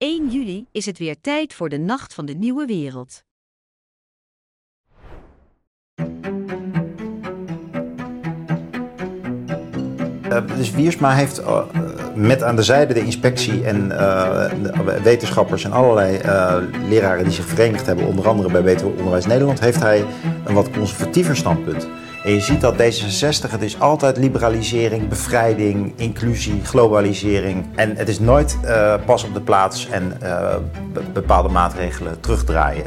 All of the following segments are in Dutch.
1 juli is het weer tijd voor de Nacht van de Nieuwe Wereld. Uh, dus Wiersma heeft uh, met aan de zijde de inspectie en uh, wetenschappers en allerlei leraren die zich verenigd hebben, onder andere bij Beter Onderwijs Nederland, heeft hij een wat conservatiever standpunt. En je ziet dat D66, het is altijd liberalisering, bevrijding, inclusie, globalisering. En het is nooit pas op de plaats en bepaalde maatregelen terugdraaien.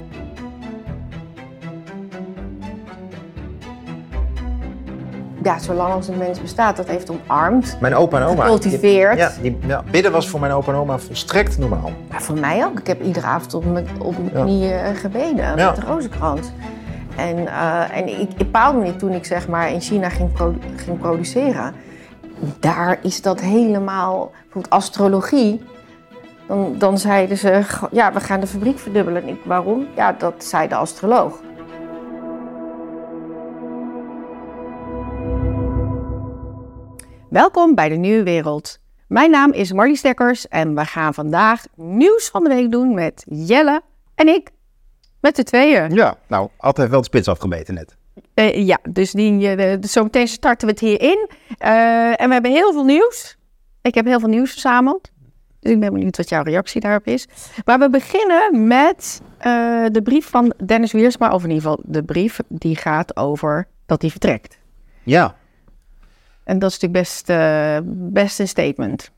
ja, zolang als een mens bestaat, dat heeft omarmd. Mijn opa en oma. Gecultiveerd. Ja, die, ja, bidden was voor mijn opa en oma volstrekt normaal. Ja, voor mij ook. Ik heb iedere avond op mijn, op mijn knieën gebeden met de rozenkrans. En, uh, en ik, ik paalde me niet toen ik zeg maar in China ging, ging produceren. Daar is dat helemaal, bijvoorbeeld astrologie. Dan, dan zeiden ze, ja, we gaan de fabriek verdubbelen. En ik, waarom? Ja, dat zei de astroloog. Welkom bij de Nieuwe Wereld. Mijn naam is Marlies Dekkers en we gaan vandaag nieuws van de week doen met Jelle en ik. Met de tweeën. Ja, nou, altijd wel de spits afgemeten net. Uh, ja, dus, die, uh, dus zometeen starten we het hierin. Uh, en we hebben heel veel nieuws. Ik heb heel veel nieuws verzameld. Dus ik ben benieuwd wat jouw reactie daarop is. Maar we beginnen met de brief van Dennis Wiersma. Of in ieder geval de brief die gaat over dat hij vertrekt. Ja, en dat is natuurlijk best, best een statement.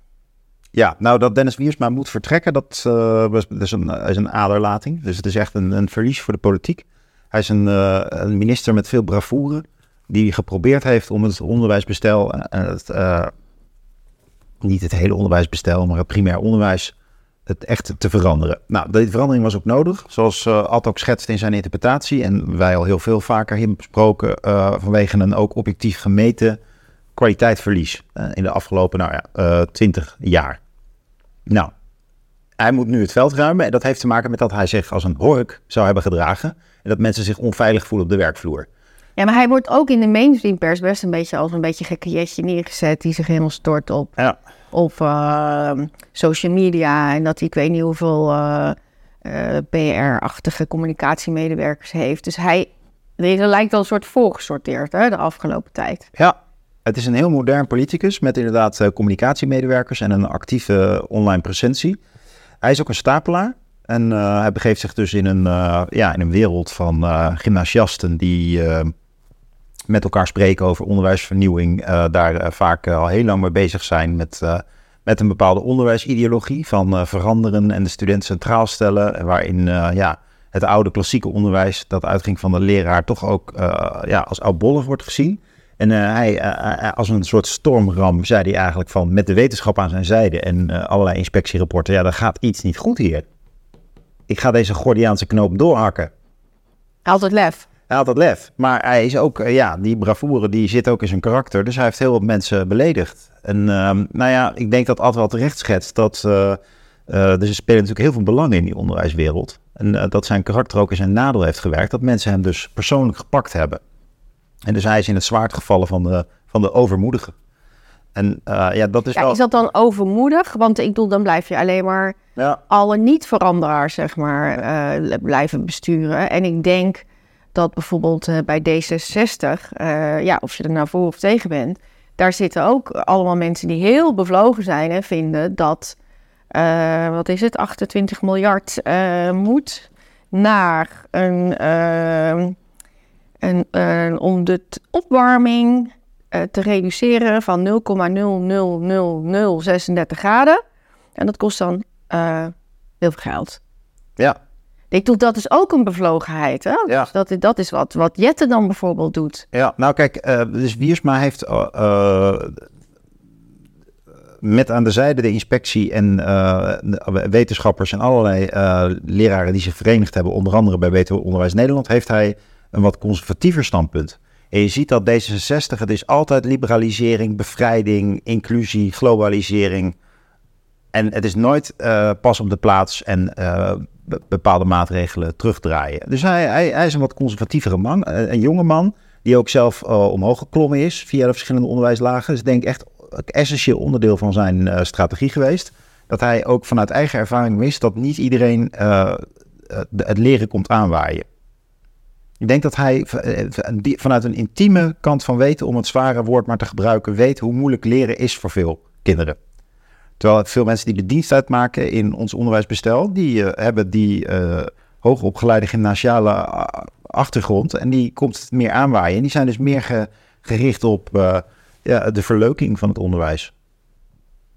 Ja, nou dat Dennis Wiersma moet vertrekken, dat, dat is, een, is een aderlating. Dus het is echt een, een verlies voor de politiek. Hij is een, uh, een, minister met veel bravoure, die geprobeerd heeft om het onderwijsbestel, het, niet het hele onderwijsbestel, maar het primair onderwijs, het echt te veranderen. Nou, die verandering was ook nodig, zoals uh, Ad ook schetst in zijn interpretatie. En wij al heel veel vaker hebben besproken, vanwege een ook objectief gemeten kwaliteitsverlies in de afgelopen nou ja, 20 eh, jaar. Nou, hij moet nu het veld ruimen en dat heeft te maken met dat hij zich als een hork zou hebben gedragen en dat mensen zich onveilig voelen op de werkvloer. Ja, maar hij wordt ook in de mainstream pers best een beetje als een beetje gekke jetje neergezet die zich helemaal stort op, ja. op uh, social media en dat hij ik weet niet hoeveel uh, PR-achtige communicatiemedewerkers heeft. Dus hij er lijkt wel een soort voorgesorteerd hè, de afgelopen tijd. Ja, het is een heel modern politicus met inderdaad uh, communicatiemedewerkers en een actieve online presentie. Hij is ook een stapelaar en uh, hij begeeft zich dus in een, uh, ja, in een wereld van gymnasiasten die met elkaar spreken over onderwijsvernieuwing. daar vaak al heel lang mee bezig zijn met, met een bepaalde onderwijsideologie van veranderen en de student centraal stellen. Waarin ja, het oude klassieke onderwijs dat uitging van de leraar toch ook ja, als oudbollig wordt gezien. En uh, hij, uh, als een soort stormram, zei hij eigenlijk van met de wetenschap aan zijn zijde en uh, allerlei inspectierapporten, ja, er gaat iets niet goed hier. Ik ga deze Gordiaanse knoop doorhakken. Altijd lef. Hij had het lef, maar hij is ook, ja, die bravoure die zit ook in zijn karakter, dus hij heeft heel wat mensen beledigd. En ehm, nou ja, ik denk dat altijd wel terecht schetst dat, er spelen natuurlijk heel veel belangen in die onderwijswereld. En dat zijn karakter ook in zijn nadeel heeft gewerkt, dat mensen hem dus persoonlijk gepakt hebben. En dus hij is in het zwaard gevallen van de, van de overmoedige. En uh, ja, dat is ja, wel... Is dat dan overmoedig? Want ik bedoel, dan blijf je alleen maar ja. alle niet-veranderaars, zeg maar, uh, blijven besturen. En ik denk dat bijvoorbeeld uh, bij D66, ja, of je er nou voor of tegen bent, daar zitten ook allemaal mensen die heel bevlogen zijn en vinden dat, wat is het, 28 miljard moet naar een en, uh, om de opwarming uh, te reduceren van 0,00036 graden. En dat kost dan uh, heel veel geld. Ja. Ik doe dat is ook een bevlogenheid. Hè? Ja. Dus dat, dat is wat, wat Jette dan bijvoorbeeld doet. Ja, nou kijk, dus Wiersma heeft met aan de zijde de inspectie en uh, wetenschappers en allerlei leraren die zich verenigd hebben, onder andere bij Beter Onderwijs Nederland, heeft hij een wat conservatiever standpunt. En je ziet dat D66, het is altijd liberalisering, bevrijding, inclusie, globalisering. En het is nooit uh, pas op de plaats en uh, bepaalde maatregelen terugdraaien. Dus hij, hij, is een wat conservatievere man, eh, een jonge man, die ook zelf omhoog geklommen is via de verschillende onderwijslagen. Dus denk ik echt een essentieel onderdeel van zijn strategie geweest. dat hij ook vanuit eigen ervaring wist dat niet iedereen het leren komt aanwaaien. Ik denk dat hij vanuit een intieme kant van weten, om het zware woord maar te gebruiken, weet hoe moeilijk leren is voor veel kinderen. Terwijl veel mensen die de dienst uitmaken in ons onderwijsbestel, die hebben die hoogopgeleide gymnasiale achtergrond. En die komt meer aanwaaien. En die zijn dus meer gericht op uh, ja, de verleuking van het onderwijs.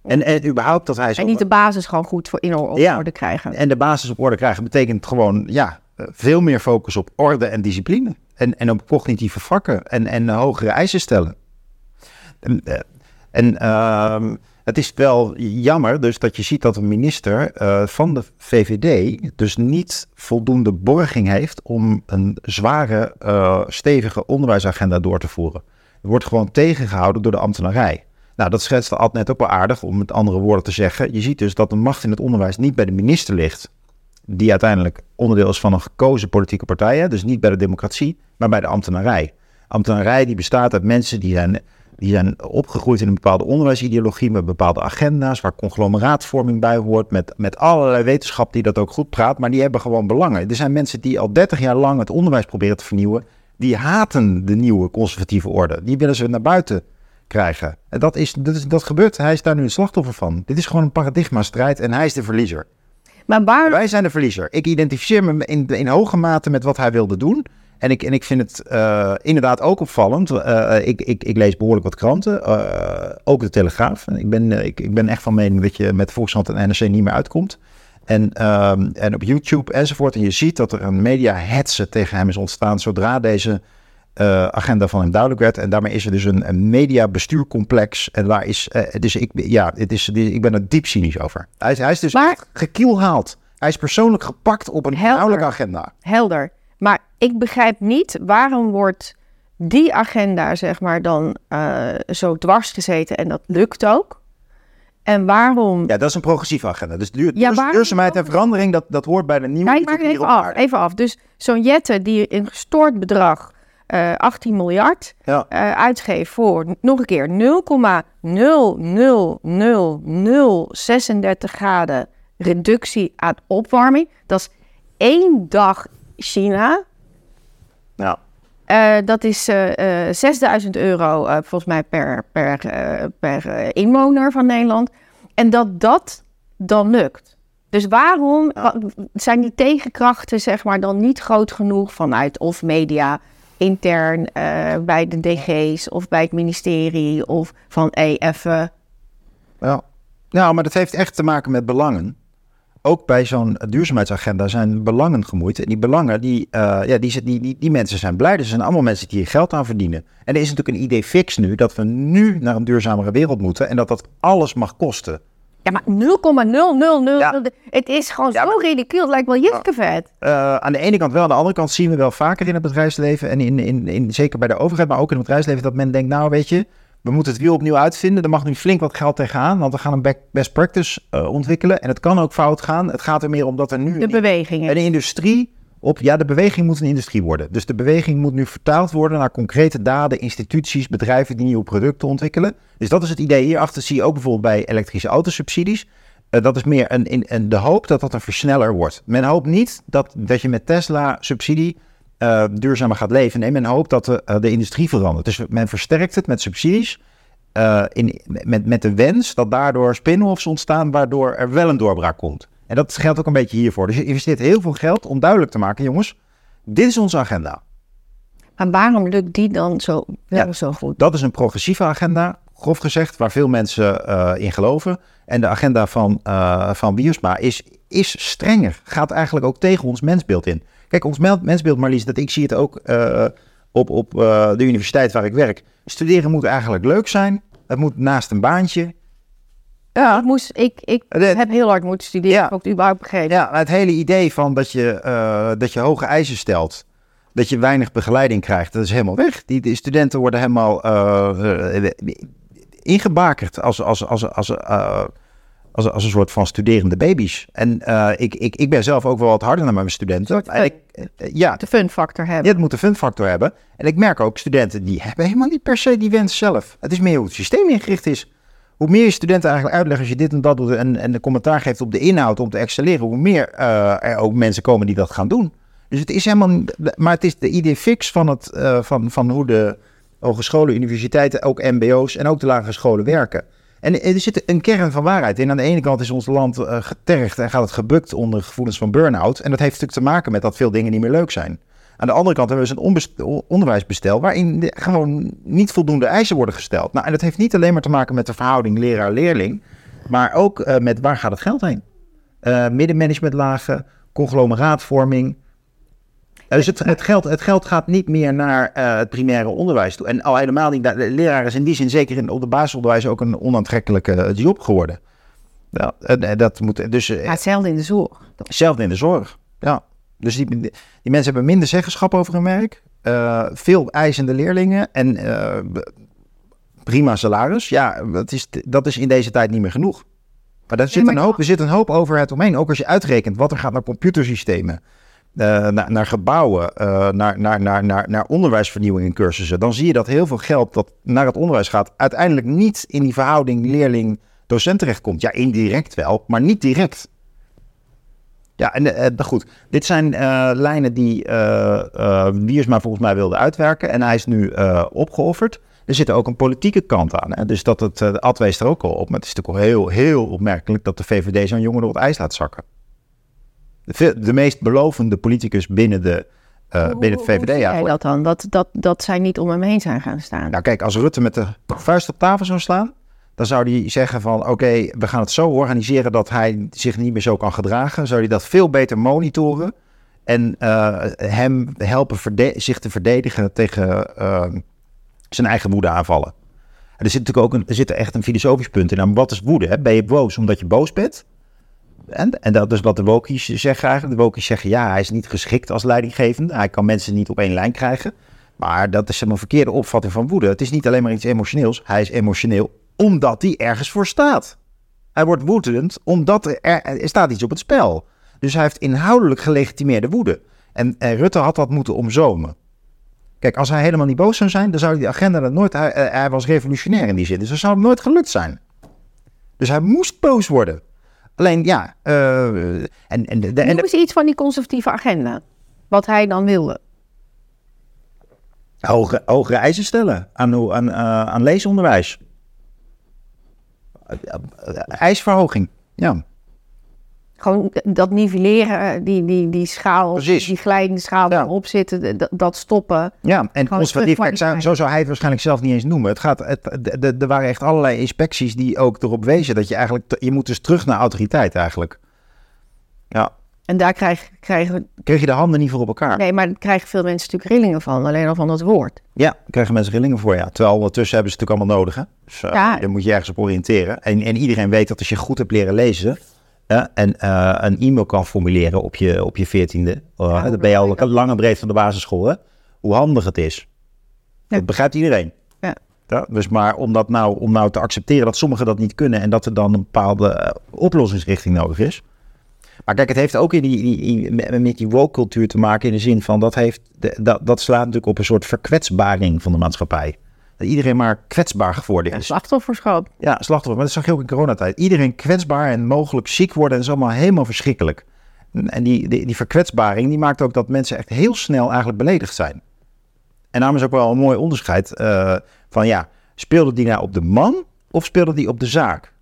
En, en überhaupt dat hij... Zo, en niet de basis gewoon goed voor in orde krijgen. En de basis op orde krijgen betekent gewoon ja, eh, veel meer focus op orde en discipline. En, en op cognitieve vakken en, en hogere eisen stellen. En, eh, en uh, het is wel jammer dus dat je ziet dat een minister uh, van de VVD dus niet voldoende borging heeft om een zware, stevige onderwijsagenda door te voeren. Er wordt gewoon tegengehouden door de ambtenarij. Nou, dat schetst Ad net ook wel aardig, om met andere woorden te zeggen. Je ziet dus dat de macht in het onderwijs niet bij de minister ligt, die uiteindelijk onderdeel is van een gekozen politieke partij, dus niet bij de democratie, maar bij de ambtenarij. Ambtenarij die bestaat uit mensen die zijn die zijn opgegroeid in een bepaalde onderwijsideologie met bepaalde agenda's, waar conglomeraatvorming bij hoort, met, met allerlei wetenschap die dat ook goed praat, maar die hebben gewoon belangen. Er zijn mensen die al 30 jaar lang het onderwijs proberen te vernieuwen, die haten de nieuwe conservatieve orde. Die willen ze naar buiten krijgen. En dat, is, dat, is, dat gebeurt. Hij is daar nu een slachtoffer van. Dit is gewoon een paradigma-strijd en hij is de verliezer. Maar. Wij zijn de verliezer. Ik identificeer me in, in hoge mate met wat hij wilde doen. En ik, en ik vind het uh, inderdaad ook opvallend. Uh, ik, ik, ik lees behoorlijk wat kranten, ook de Telegraaf. Ik ben, ik, ik ben echt van mening dat je met Volkskrant en NRC niet meer uitkomt. En, ehm, en op YouTube enzovoort. En je ziet dat er een media hetze tegen hem is ontstaan zodra deze agenda van hem duidelijk werd. En daarmee is er dus een, een media bestuurcomplex. En daar is, dus ik, ja, het is, ik ben er diep cynisch over. Hij, hij is dus maar, gekielhaald. Hij is persoonlijk gepakt op een inhoudelijke agenda. Helder. Maar ik begrijp niet waarom wordt die agenda, zeg maar, dan uh, zo dwars gezeten en dat lukt ook. En waarom... Ja, dat is een progressieve agenda. Dus duur, ja, duurzaamheid en verandering, dat, dat hoort bij de nieuwe... Kijk maar even af, even af. Dus zo'n Jette die een gestoord bedrag, uh, eh, 18 miljard, ja. uh, uitgeeft voor, nog een keer, 0,00036 graden reductie aan opwarming. Dat is één dag China. Ja. Uh, dat is uh, uh, 6000 euro volgens mij per, per, per inwoner van Nederland. En dat dat dan lukt. Dus waarom zijn die tegenkrachten zeg maar dan niet groot genoeg vanuit of media intern bij de DG's of bij het ministerie of van hey, even... Ja. Nou, maar dat heeft echt te maken met belangen ook bij zo'n duurzaamheidsagenda zijn belangen gemoeid. En die belangen, die, uh, ja, die, die, die, die mensen zijn blij. Er zijn allemaal mensen die hier geld aan verdienen. En er is natuurlijk een idee fix nu dat we nu naar een duurzamere wereld moeten. En dat dat alles mag kosten. Ja, maar 0,000. Ja. Het is gewoon zo ridicuul. Het lijkt wel jikkevet. Uh, aan de ene kant wel. Aan de andere kant zien we wel vaker in het bedrijfsleven. En in, in, in, zeker bij de overheid, maar ook in het bedrijfsleven. Dat men denkt, nou weet je, we moeten het wiel opnieuw uitvinden. Er mag nu flink wat geld tegenaan, want we gaan een best practice uh, ontwikkelen. En het kan ook fout gaan. Het gaat er meer om dat er nu de beweging een, een industrie op, ja, de beweging moet een industrie worden. Dus de beweging moet nu vertaald worden naar concrete daden, instituties, bedrijven die nieuwe producten ontwikkelen. Dus dat is het idee. Hierachter zie je ook bijvoorbeeld bij elektrische autosubsidies. Uh, dat is meer een, een, de hoop dat dat een versneller wordt. Men hoopt niet dat, dat je met Tesla subsidie uh, duurzamer gaat leven. Nee, men hoopt dat de, uh, de industrie verandert. Dus men versterkt het met subsidies. In, met, met de wens dat daardoor spin-offs ontstaan, waardoor er wel een doorbraak komt. En dat geldt ook een beetje hiervoor. Dus je investeert heel veel geld om duidelijk te maken, jongens, dit is onze agenda. Maar waarom lukt die dan zo, wel ja, zo goed? Dat is een progressieve agenda, grof gezegd, waar veel mensen uh, in geloven. En de agenda van, uh, van Wiersma is, is strenger, gaat eigenlijk ook tegen ons mensbeeld in. Kijk, ons mensbeeld, Marlies, dat ik zie het ook uh, op, op de universiteit waar ik werk. Studeren moet eigenlijk leuk zijn. Het moet naast een baantje. Ja, ik, moest, ik, ik heb heel hard moeten studeren, ja. ook überhaupt begrepen. Ja, het hele idee van dat je, uh, dat je hoge eisen stelt, dat je weinig begeleiding krijgt, dat is helemaal weg. Die, die studenten worden helemaal ingebakerd als, als, als, als, als als, als een soort van studerende baby's. En ik, ik, ik ben zelf ook wel wat harder naar mijn studenten. En ik, ja, de fun factor hebben. Ja, het moet de fun factor hebben. En ik merk ook studenten die hebben helemaal niet per se die wens zelf. Het is meer hoe het systeem ingericht is. Hoe meer je studenten eigenlijk uitlegt als je dit en dat doet en, en de commentaar geeft op de inhoud om te excelleren, hoe meer uh, er ook mensen komen die dat gaan doen. Dus het is helemaal, maar het is de idee fix van, het, uh, van, van hoe de hogescholen, universiteiten, ook MBO's en ook de lagere scholen werken. En er zit een kern van waarheid in. Aan de ene kant is ons land uh, getergd en gaat het gebukt onder gevoelens van burn-out. En dat heeft natuurlijk te maken met dat veel dingen niet meer leuk zijn. Aan de andere kant hebben we dus een onderwijsbestel waarin gewoon niet voldoende eisen worden gesteld. Nou, en dat heeft niet alleen maar te maken met de verhouding leraar-leerling, maar ook uh, met waar gaat het geld heen? Uh, middenmanagementlagen, conglomeraatvorming. Dus het, het, geld, het geld gaat niet meer naar uh, het primaire onderwijs toe. En al helemaal niet, de leraar is in die zin zeker in, op de basisonderwijs ook een onaantrekkelijke job geworden. Ja, dat moet, dus, hetzelfde in de zorg. Hetzelfde in de zorg, ja. Dus die, die mensen hebben minder zeggenschap over hun werk. Uh, veel eisende leerlingen en uh, prima salaris. Ja, dat is, dat is in deze tijd niet meer genoeg. Maar daar zit, een hoop, er zit een hoop overheid omheen. Ook als je uitrekent wat er gaat naar computersystemen, uh, naar, naar, gebouwen, naar, naar, naar, naar, naar onderwijsvernieuwing en cursussen. Dan zie je dat heel veel geld dat naar het onderwijs gaat, uiteindelijk niet in die verhouding leerling-docent terechtkomt. Ja, indirect wel, maar niet direct. Ja, en uh, goed. Dit zijn uh, lijnen die uh, Wiersma volgens mij wilde uitwerken. En hij is nu opgeofferd. Er zit ook een politieke kant aan. Hè? Dus dat het, Ad wees er ook al op. Maar het is natuurlijk al heel, heel opmerkelijk dat de VVD zo'n jongen door het ijs laat zakken. De, de meest belovende politicus binnen, de, binnen het VVD. Hoe jij dat dan? Dat, dat, dat zij niet om hem heen zijn gaan staan? Nou kijk, als Rutte met de vuist op tafel zou slaan dan zou hij zeggen van oké, we gaan het zo organiseren dat hij zich niet meer zo kan gedragen. Zou hij dat veel beter monitoren en uh, hem helpen zich te verdedigen tegen uh, zijn eigen woede aanvallen. En er zit natuurlijk ook een, er zit echt een filosofisch punt in. Nou, wat is woede? Ben je boos omdat je boos bent? En, en dat is wat de wokies zeggen eigenlijk. De wokies zeggen ja, hij is niet geschikt als leidinggevende. Hij kan mensen niet op één lijn krijgen. Maar dat is een verkeerde opvatting van woede. Het is niet alleen maar iets emotioneels. Hij is emotioneel omdat hij ergens voor staat. Hij wordt woedend omdat er, er, staat iets op het spel. Dus hij heeft inhoudelijk gelegitimeerde woede. En, Rutte had dat moeten omzomen. Kijk, als hij helemaal niet boos zou zijn, dan zou die agenda dat nooit. Hij, hij, was revolutionair in die zin, dus dat zou hem nooit gelukt zijn. Dus hij moest boos worden. Alleen ja. Uh, en, en, de, en, is iets van die conservatieve agenda. Wat hij dan wilde. Hogere, hogere eisen stellen aan, aan, uh, aan leesonderwijs. IJsverhoging, ja. Gewoon dat nivelleren, die, die, die schaal, Precies. die glijdende schaal ja. erop zitten, dat, stoppen. Ja, en conservatief, kijk, zo zou hij het waarschijnlijk zelf niet eens noemen. Het gaat, het, er waren echt allerlei inspecties die ook erop wezen dat je eigenlijk, je moet dus terug naar autoriteit eigenlijk. Ja. En daar krijg, krijgen... Kreeg je de handen niet voor op elkaar? Nee, maar daar krijgen veel mensen natuurlijk rillingen van, alleen al van dat woord. Ja, krijgen mensen rillingen voor, ja. Terwijl ondertussen hebben ze het natuurlijk allemaal nodig, hè. Dus uh, ja. daar moet je ergens op oriënteren. En, en iedereen weet dat als je goed hebt leren lezen... Uh, en uh, een e-mail kan formuleren op je, op je veertiende... Ja, dan ben je al lang en breed van de basisschool, hè. Hoe handig het is. Ja. Dat begrijpt iedereen. Ja. ja. dus maar om, dat nou, om nou te accepteren dat sommigen dat niet kunnen... en dat er dan een bepaalde oplossingsrichting nodig is... Maar kijk, het heeft ook in die, die, met die woke-cultuur te maken in de zin van dat, heeft, dat, dat slaat natuurlijk op een soort verkwetsbaring van de maatschappij. Dat iedereen maar kwetsbaar geworden is. slachtofferschap. Ja, slachtoffer. Maar dat zag je ook in coronatijd. Iedereen kwetsbaar en mogelijk ziek worden. En dat is allemaal helemaal verschrikkelijk. En die, die, die verkwetsbaring die maakt ook dat mensen echt heel snel eigenlijk beledigd zijn. En daarom is ook wel een mooi onderscheid uh, van ja, speelde die nou op de man of speelde die op de zaak?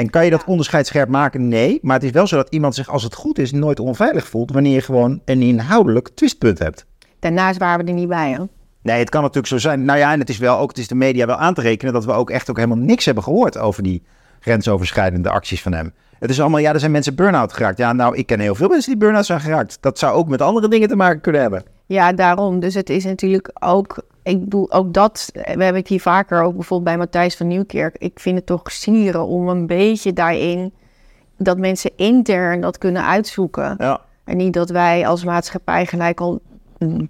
En kan je dat onderscheid scherp maken? Nee. Maar het is wel zo dat iemand zich, als het goed is, nooit onveilig voelt. wanneer je gewoon een inhoudelijk twistpunt hebt. Daarnaast waren we er niet bij, hè? Nee, het kan natuurlijk zo zijn. Nou ja, en het is wel ook, het is de media wel aan te rekenen dat we ook echt ook helemaal niks hebben gehoord over die grensoverschrijdende acties van hem. Het is allemaal, ja, er zijn mensen burn-out geraakt. Ja, nou, ik ken heel veel mensen die burn-out zijn geraakt. Dat zou ook met andere dingen te maken kunnen hebben. Ja, daarom. Dus het is natuurlijk ook ik bedoel, ook dat, we hebben het hier vaker ook bijvoorbeeld bij Matthijs van Nieuwkerk. Ik vind het toch sieren om een beetje daarin dat mensen intern dat kunnen uitzoeken. Ja. En niet dat wij als maatschappij gelijk al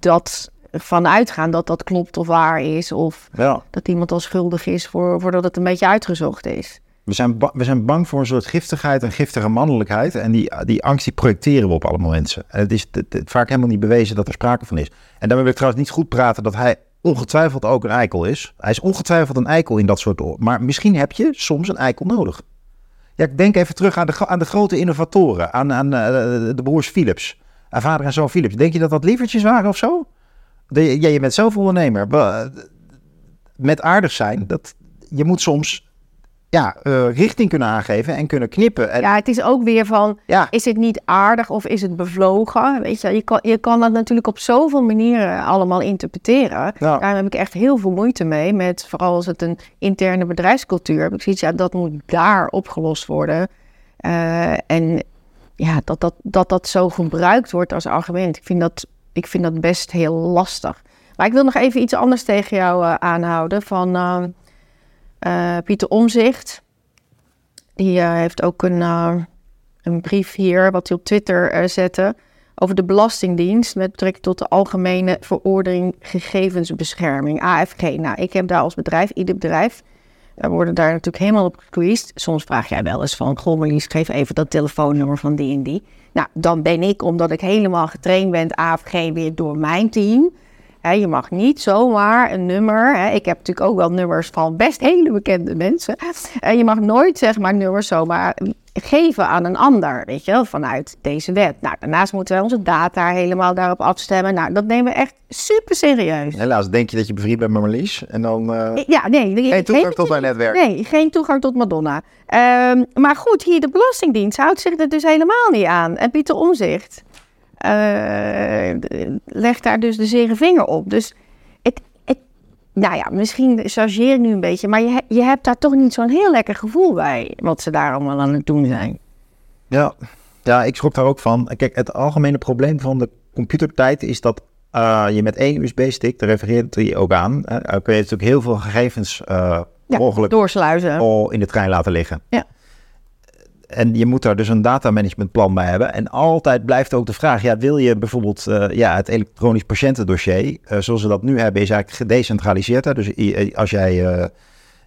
dat vanuit gaan dat dat klopt of waar is. Of dat iemand al schuldig is voor, voordat het een beetje uitgezocht is. We zijn, we zijn bang voor een soort giftigheid en giftige mannelijkheid. En die, die angst die projecteren we op allemaal mensen. En het is vaak helemaal niet bewezen dat er sprake van is. En dan wil ik trouwens niet goed praten dat hij ongetwijfeld ook een eikel is. Hij is ongetwijfeld een eikel in dat soort... Maar misschien heb je soms een eikel nodig. Ja, ik denk even terug aan de, aan de grote innovatoren. Aan, aan uh, de broers Philips. Aan vader en zoon Philips. Denk je dat dat lievertjes waren of zo? Ja, je bent zelf ondernemer. Met aardig zijn, dat, je moet soms ja, uh, richting kunnen aangeven en kunnen knippen. En... Ja, het is ook weer van, ja. is het niet aardig of is het bevlogen? Weet je, je kan, je kan dat natuurlijk op zoveel manieren allemaal interpreteren. Daar heb ik echt heel veel moeite mee, met vooral als het een interne bedrijfscultuur heb. Ik zie, ja, dat moet daar opgelost worden. Uh, en ja, dat dat, dat dat zo gebruikt wordt als argument, ik vind dat, ik vind dat best heel lastig. Maar ik wil nog even iets anders tegen jou uh, aanhouden van... Uh, Pieter Omzicht, die uh, heeft ook een, uh, een brief hier, wat hij op Twitter zette, over de Belastingdienst met betrekking tot de Algemene Verordening Gegevensbescherming, AFG. Nou, ik heb daar als bedrijf, ieder bedrijf, we worden daar natuurlijk helemaal op gequizt. Soms vraag jij wel eens van, goh geef even dat telefoonnummer van die en die. Nou, dan ben ik, omdat ik helemaal getraind ben, AFG weer door mijn team je mag niet zomaar een nummer. ik heb natuurlijk ook wel nummers van best hele bekende mensen. En je mag nooit zeg maar nummers zomaar geven aan een ander, weet je wel, vanuit deze wet. Nou, daarnaast moeten wij onze data helemaal daarop afstemmen. Nou, dat nemen we echt super serieus. Helaas, denk je dat je bevriend bent met Marlies en dan... Uh, ja, nee. Geen toegang tot mijn netwerk. Nee, geen toegang tot Madonna. Um, maar goed, hier de Belastingdienst houdt zich er dus helemaal niet aan. En Pieter Omzicht, uh, legt daar dus de zere vinger op. Dus het, het, nou ja, misschien chargeer ik nu een beetje, maar je, je hebt daar toch niet zo'n heel lekker gevoel bij, wat ze daar allemaal aan het doen zijn. Ja, ja, ik schrok daar ook van. Kijk, het algemene probleem van de computertijd is dat uh, je met één USB-stick, daar refereert hij ook aan, uh, kun je natuurlijk heel veel gegevens uh, ja, mogelijk doorsluizen. Al in de trein laten liggen. Ja en je moet daar dus een datamanagementplan bij hebben. En altijd blijft ook de vraag, ja, wil je bijvoorbeeld uh, ja, het elektronisch patiëntendossier, uh, zoals we dat nu hebben, is eigenlijk gedecentraliseerd. Hè? Dus als jij uh,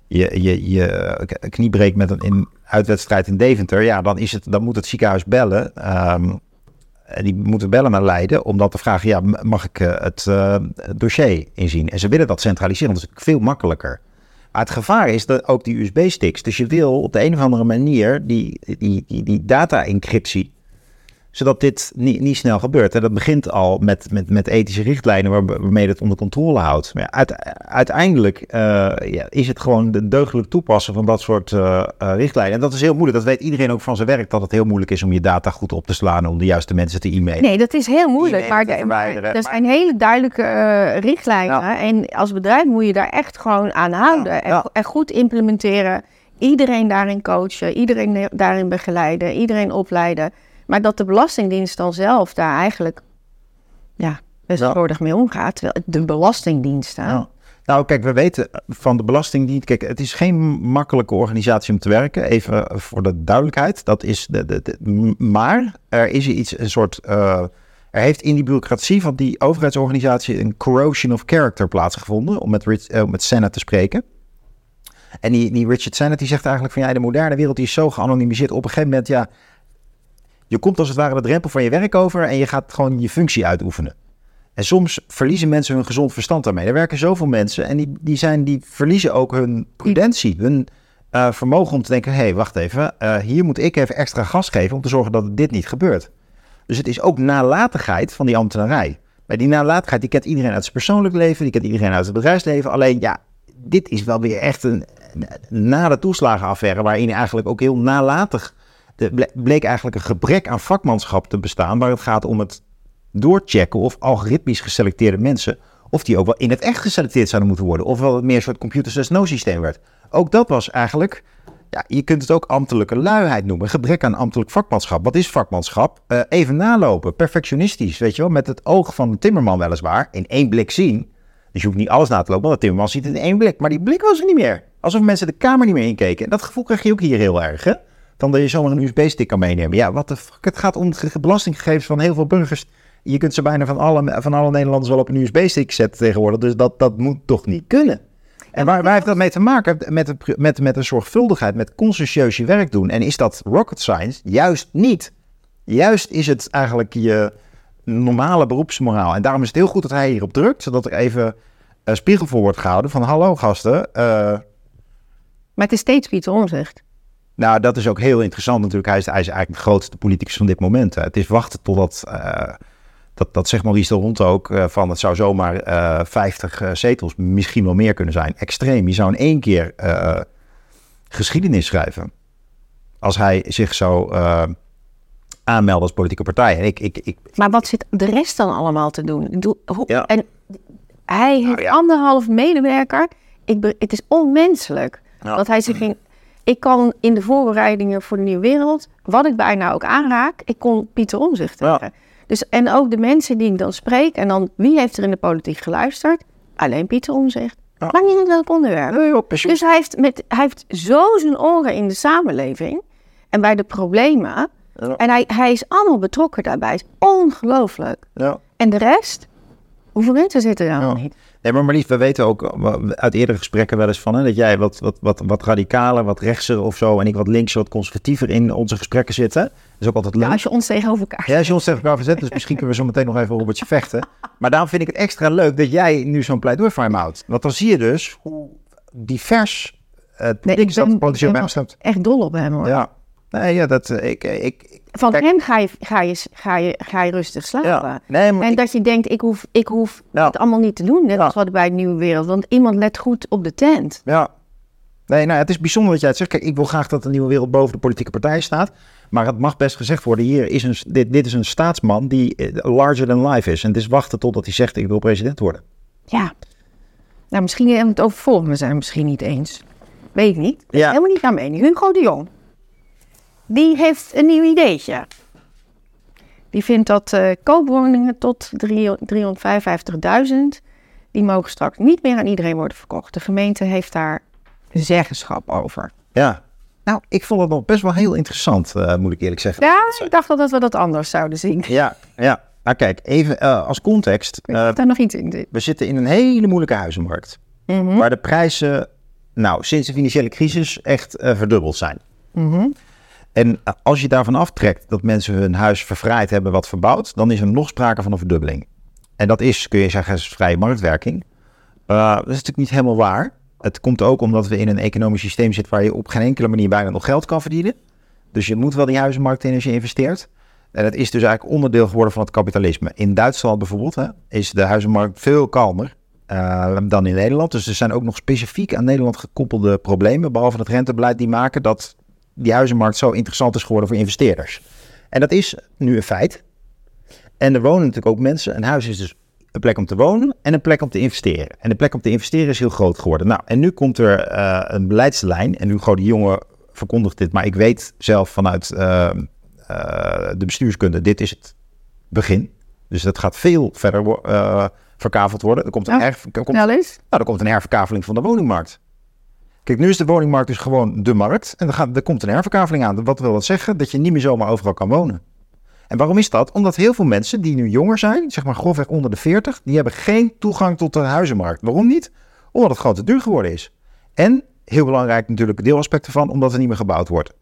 je, je, je knie breekt met een in, uitwedstrijd in Deventer, ja, dan, is het, dan moet het ziekenhuis bellen. Um, die moeten bellen naar Leiden om dan te vragen, ja, mag ik het dossier inzien? En ze willen dat centraliseren, want dat is veel makkelijker. Het gevaar is dat ook die USB-sticks. Dus je wil op de een of andere manier die, die, die, die data-encryptie zodat dit niet, niet snel gebeurt. En dat begint al met, met, met ethische richtlijnen waarmee je het onder controle houdt. Maar uiteindelijk uh, ja, is het gewoon de deugdelijk toepassen van dat soort uh, uh, richtlijnen. En dat is heel moeilijk. Dat weet iedereen ook van zijn werk, dat het heel moeilijk is om je data goed op te slaan, om de juiste mensen te e-mailen. Nee, dat is heel moeilijk. Maar, er zijn hele duidelijke richtlijnen. En als bedrijf moet je daar echt gewoon aan houden. Ja. En, goed implementeren. Iedereen daarin coachen, iedereen daarin begeleiden, iedereen opleiden. Maar dat de Belastingdienst dan zelf daar eigenlijk ja, best ja. mee omgaat. Terwijl de Belastingdienst. Ja. Nou, kijk, we weten van de Belastingdienst. Kijk, het is geen makkelijke organisatie om te werken. Even voor de duidelijkheid. Dat is de, de, maar er is iets, een soort. Uh, er heeft in die bureaucratie van die overheidsorganisatie een corrosion of character plaatsgevonden. Om met, Rich, uh, met Senna te spreken. En die, die Richard Sennett die zegt eigenlijk van ja, de moderne wereld die is zo geanonimiseerd. Op een gegeven moment, ja, je komt als het ware de drempel van je werk over en je gaat gewoon je functie uitoefenen. En soms verliezen mensen hun gezond verstand daarmee. Er werken zoveel mensen en die, die, zijn, die verliezen ook hun prudentie, hun uh, vermogen om te denken: hé, hey, wacht even, uh, hier moet ik even extra gas geven om te zorgen dat dit niet gebeurt. Dus het is ook nalatigheid van die ambtenarij. Bij die nalatigheid, die kent iedereen uit zijn persoonlijk leven, die kent iedereen uit het bedrijfsleven. Alleen ja, dit is wel weer echt een, na de toeslagenaffaire, waarin eigenlijk ook heel nalatig er bleek eigenlijk een gebrek aan vakmanschap te bestaan, waar het gaat om het doorchecken of algoritmisch geselecteerde mensen, of die ook wel in het echt geselecteerd zouden moeten worden, of wel meer een soort computer no systeem werd. Ook dat was eigenlijk, ja, je kunt het ook ambtelijke luiheid noemen, gebrek aan ambtelijk vakmanschap. Wat is vakmanschap? Uh, even nalopen, perfectionistisch, weet je wel, met het oog van de timmerman weliswaar, in één blik zien. Dus je hoeft niet alles na te lopen, want de timmerman ziet het in één blik, maar die blik was er niet meer. Alsof mensen de kamer niet meer inkeken. En dat gevoel krijg je ook hier heel erg, hè? Dan dat je zomaar een USB-stick kan meenemen. Ja, wat de fuck? Het gaat om belastinggegevens van heel veel burgers. Je kunt ze bijna van alle, van alle Nederlanders wel op een USB-stick zetten tegenwoordig. Dus dat, dat moet toch niet kunnen? En waar, waar heeft dat mee te maken? Met, met, met een zorgvuldigheid, met consciëntieus je werk doen. En is dat rocket science? Juist niet. Juist is het eigenlijk je normale beroepsmoraal. En daarom is het heel goed dat hij hierop drukt, zodat er even spiegel voor wordt gehouden van hallo gasten. maar het is steeds Pieter Omzicht. Nou, dat is ook heel interessant natuurlijk. Hij is, hij is eigenlijk de grootste politicus van dit moment. Het is wachten totdat, uh, dat, dat zegt Maurice de Hond ook, uh, van het zou zomaar uh, 50 zetels, misschien wel meer kunnen zijn. Extreem. Je zou in één keer geschiedenis schrijven. Als hij zich zou aanmelden als politieke partij. En ik, ik, ik, maar wat zit de rest dan allemaal te doen? Doe, hoe, ja. En hij heeft nou, ja. anderhalf medewerker. Ik, het is onmenselijk ja. dat hij zich in ik kan in de voorbereidingen voor de Nieuwe Wereld, wat ik bijna ook aanraak, ik kon Pieter Omzicht tegen. Dus, en ook de mensen die ik dan spreek, en dan wie heeft er in de politiek geluisterd? Alleen Pieter Omzicht. Ja. Lang niet in welk onderwerp. dus hij heeft, met, hij heeft zo zijn oren in de samenleving en bij de problemen. En hij, hij is allemaal betrokken daarbij. is ongelooflijk. En de rest, hoeveel mensen zitten er dan niet? Nee, maar Marlies, we weten ook uit eerdere gesprekken wel eens van... Hè, dat jij wat, wat, wat, wat radicaler, wat rechtser of zo... en ik wat linkser, wat conservatiever in onze gesprekken zitten. Dat is ook altijd leuk. Ja, als je ons tegenover elkaar Ja, als je ons tegenover elkaar verzet. Dus misschien kunnen we zo meteen nog even Robertje vechten. Maar daarom vind ik het extra leuk dat jij nu zo'n pleidooi voor hem houdt. Want dan zie je dus hoe divers uh, nee, ik ben, hem echt dol op hem hoor. Ja, nee, ja, dat, eh, ik, ik, van hem ga je, ga, je, ga, je, ga je rustig slapen. en dat je denkt, ik hoef, ik hoef het allemaal niet te doen. Net als wat bij de Nieuwe Wereld. Want iemand let goed op de tent. Ja. Nee, nou, het is bijzonder dat jij het zegt. Kijk, ik wil graag dat de Nieuwe Wereld boven de politieke partij staat. Maar het mag best gezegd worden, hier is een, dit, dit is een staatsman die eh, larger than life is. En het is wachten totdat hij zegt, ik wil president worden. Ja. Nou, misschien hebben we het over volgende zijn misschien niet eens. Weet ik niet. Ja. Helemaal niet aan mening. Hugo de Jong die heeft een nieuw ideetje. Die vindt dat uh, koopwoningen tot 355.000, die mogen straks niet meer aan iedereen worden verkocht. De gemeente heeft daar zeggenschap over. Ja, nou, ik vond het nog best wel heel interessant, uh, moet ik eerlijk zeggen. Ja, ik dacht dat we dat anders zouden zien. Ja, ja. Nou kijk, even uh, als context. Uh, daar nog iets in. We zitten in een hele moeilijke huizenmarkt. Mm -hmm. Waar de prijzen, nou, sinds de financiële crisis echt verdubbeld zijn. Mm en als je daarvan aftrekt dat mensen hun huis verfraaid hebben wat verbouwd, dan is er nog sprake van een verdubbeling. En dat is, kun je zeggen, vrije marktwerking. Uh, dat is natuurlijk niet helemaal waar. Het komt ook omdat we in een economisch systeem zitten waar je op geen enkele manier bijna nog geld kan verdienen. Dus je moet wel die huizenmarkt in als je investeert. En het is dus eigenlijk onderdeel geworden van het kapitalisme. In Duitsland bijvoorbeeld hè, is de huizenmarkt veel kalmer uh, dan in Nederland. Dus er zijn ook nog specifiek aan Nederland gekoppelde problemen. Behalve het rentebeleid die maken dat die huizenmarkt zo interessant is geworden voor investeerders. En dat is nu een feit. En er wonen natuurlijk ook mensen. Een huis is dus een plek om te wonen en een plek om te investeren. En de plek om te investeren is heel groot geworden. Nou, en nu komt er uh, een beleidslijn. En nu gewoon die jongen verkondigt dit. Maar ik weet zelf vanuit uh, uh, de bestuurskunde, dit is het begin. Dus dat gaat veel verder verkaveld worden. Er komt een, er, komt, nou, er komt een herverkaveling van de woningmarkt. Kijk, nu is de woningmarkt dus gewoon de markt. En er, gaat, er komt een herverkaveling aan. Wat wil dat zeggen? Dat je niet meer zomaar overal kan wonen. En waarom is dat? Omdat heel veel mensen die nu jonger zijn, zeg maar grofweg onder de 40, die hebben geen toegang tot de huizenmarkt. Waarom niet? Omdat het gewoon te duur geworden is. En, heel belangrijk natuurlijk, deelaspect ervan, omdat er niet meer gebouwd wordt.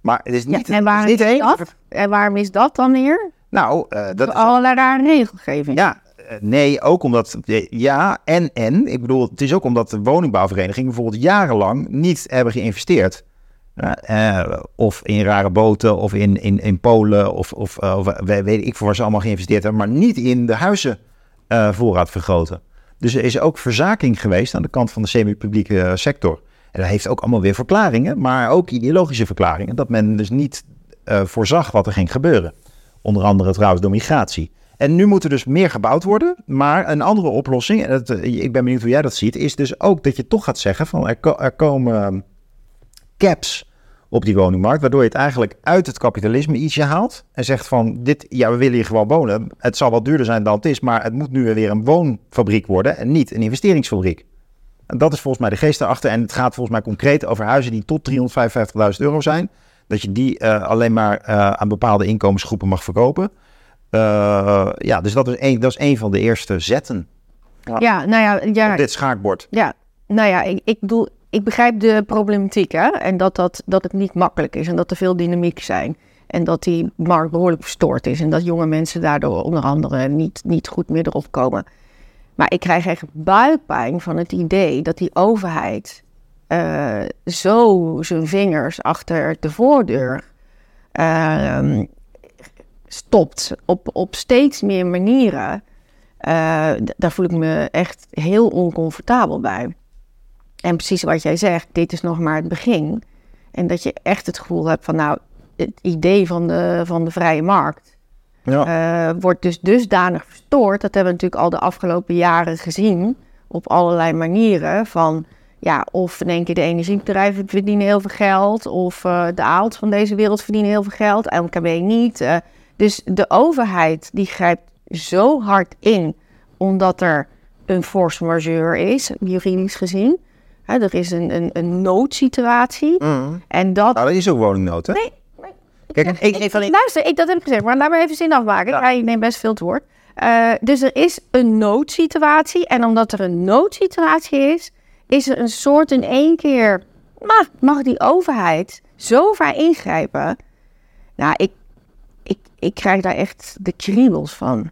Maar het is niet, ja, en waarom is, niet is dat? En waarom is dat dan weer? Nou, uh, dat is... Allerlei regelgeving. Ja, eh, nee, ook omdat, ja, en, en, ik bedoel, het is ook omdat de woningbouwverenigingen bijvoorbeeld jarenlang niet hebben geïnvesteerd. Uh, of in rare boten, of in, in, in Polen, of, of, uh, of weet ik voor waar ze allemaal geïnvesteerd hebben, maar niet in de huizenvoorraad vergroten. Dus er is ook verzaking geweest aan de kant van de semi-publieke sector. En dat heeft ook allemaal weer verklaringen, maar ook ideologische verklaringen, dat men dus niet voorzag wat er ging gebeuren. Onder andere trouwens door migratie. En nu moet er dus meer gebouwd worden. Maar een andere oplossing, en eh, ik ben benieuwd hoe jij dat ziet, is dus ook dat je toch gaat zeggen van er, komen caps op die woningmarkt, waardoor je het eigenlijk uit het kapitalisme ietsje haalt en zegt van dit, ja, we willen hier gewoon wonen. Het zal wat duurder zijn dan het is, maar het moet nu weer een woonfabriek worden en niet een investeringsfabriek. En dat is volgens mij de geest erachter. En het gaat volgens mij concreet over huizen die tot 355.000 euro zijn. Dat je die uh, alleen maar uh, aan bepaalde inkomensgroepen mag verkopen. Uh, ja, dus dat is, een, dat is een van de eerste zetten. Ja, ja nou ja, ja. Op dit schaakbord. Ja, nou ja, ik, ik bedoel, ik begrijp de problematiek, hè. En dat, dat, dat het niet makkelijk is en dat er veel dynamiek zijn. En dat die markt behoorlijk verstoord is. En dat jonge mensen daardoor onder andere niet, niet goed meer erop komen. Maar ik krijg echt buikpijn van het idee dat die overheid uh, zo zijn vingers achter de voordeur uh, stopt op, op steeds meer manieren. Uh, daar voel ik me echt heel oncomfortabel bij. En precies wat jij zegt, dit is nog maar het begin. En dat je echt het gevoel hebt van, nou, het idee van de, van de vrije markt ja. uh, wordt dus dusdanig verstoord. Dat hebben we natuurlijk al de afgelopen jaren gezien op allerlei manieren. Van ja, of denk je de energiebedrijven verdienen heel veel geld, of uh, de aalt van deze wereld verdienen heel veel geld, LKB niet. Dus de overheid die grijpt zo hard in, omdat er een force majeure is, juridisch gezien. Er is een, een, een noodsituatie. Mm. En dat... Nou, dat is ook woningnood, hè? Nee, nee. Kijk, ik, ik, ik, luister, ik, dat heb ik gezegd, maar laat me even zin afmaken. Ja. Ik neem best veel te woord. Uh, dus er is een noodsituatie. En omdat er een noodsituatie is, is er een soort in één keer. Maar mag die overheid zo ver ingrijpen? Nou, ik, ik, krijg daar echt de kriebels van.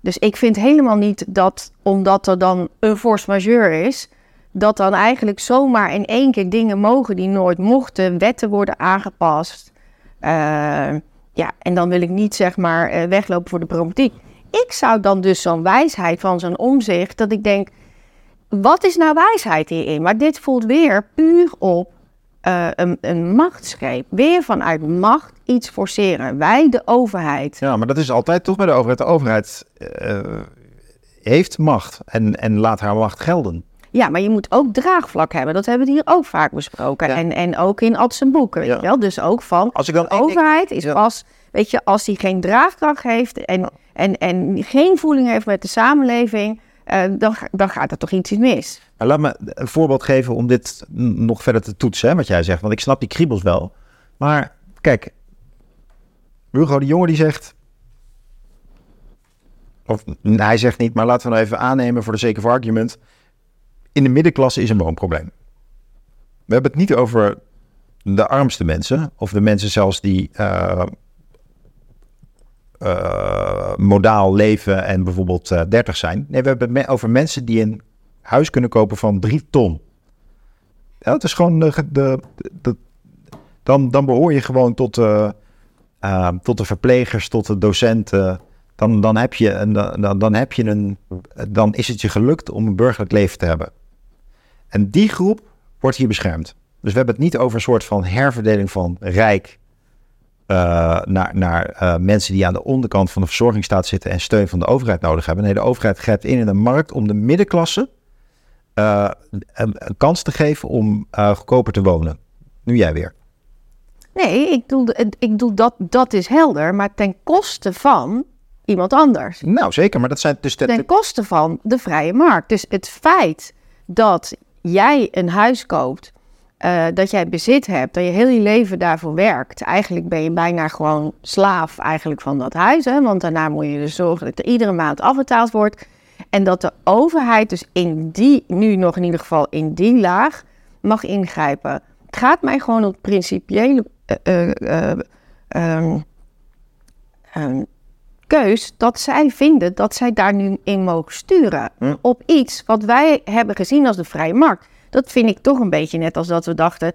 Dus ik vind helemaal niet dat, omdat er dan een force majeure is, dat dan eigenlijk zomaar in één keer dingen mogen die nooit mochten, wetten worden aangepast. Uh, ja, en dan wil ik niet zeg maar uh, weglopen voor de problematiek. Ik zou dan dus zo'n wijsheid van zo'n omzicht, dat ik denk, wat is nou wijsheid hierin? Maar dit voelt weer puur op uh, een, een machtsgreep. Weer vanuit macht iets forceren. Wij, de overheid. Ja, maar dat is altijd toch bij de overheid. De overheid uh, heeft macht en, en laat haar macht gelden. Ja, maar je moet ook draagvlak hebben. Dat hebben we hier ook vaak besproken. Ja. En, en ook in Adsenboeken, weet ja. je wel. Dus ook van, als ik dan de overheid is ja. pas... Weet je, als die geen draagkracht heeft en, en, en geen voeling heeft met de samenleving... Uh, dan, dan gaat er toch iets mis. Laat me een voorbeeld geven om dit nog verder te toetsen, hè, wat jij zegt. Want ik snap die kriebels wel. Maar kijk, Hugo de Jonge die zegt... Of hij zegt niet, maar laten we nou even aannemen voor de sake of argument. In de middenklasse is een woonprobleem. We hebben het niet over de armste mensen. Of de mensen zelfs die... Uh, uh, modaal leven en bijvoorbeeld uh, 30 zijn. Nee, we hebben het over mensen die een huis kunnen kopen van 3 ton. Ja, is gewoon de, de, de, dan, dan behoor je gewoon tot, uh, tot de verplegers, tot de docenten. Dan, dan, heb je een, dan, dan, heb je een, dan is het je gelukt om een burgerlijk leven te hebben. En die groep wordt hier beschermd. Dus we hebben het niet over een soort van herverdeling van rijk uh, naar, naar uh, mensen die aan de onderkant van de verzorgingsstaat zitten en steun van de overheid nodig hebben. Nee, de overheid grijpt in in de markt om de middenklasse uh, een, een, kans te geven om goedkoper te wonen. Nu jij weer. Nee, ik bedoel, ik bedoel dat, dat is helder, maar ten koste van iemand anders. Nou, zeker, maar dat zijn dus... De, ten koste van de vrije markt. Dus het feit dat jij een huis koopt uh, dat jij bezit hebt, dat je heel je leven daarvoor werkt. Eigenlijk ben je bijna gewoon slaaf eigenlijk van dat huis. Hè? Want daarna moet je dus zorgen dat er iedere maand afbetaald wordt. En dat de overheid dus in die, nu nog in ieder geval in die laag, mag ingrijpen. Het gaat mij gewoon om principiële uh, uh, um, um, keus dat zij vinden dat zij daar nu in mogen sturen. Hm. Op iets wat wij hebben gezien als de vrije markt. Dat vind ik toch een beetje net als dat we dachten: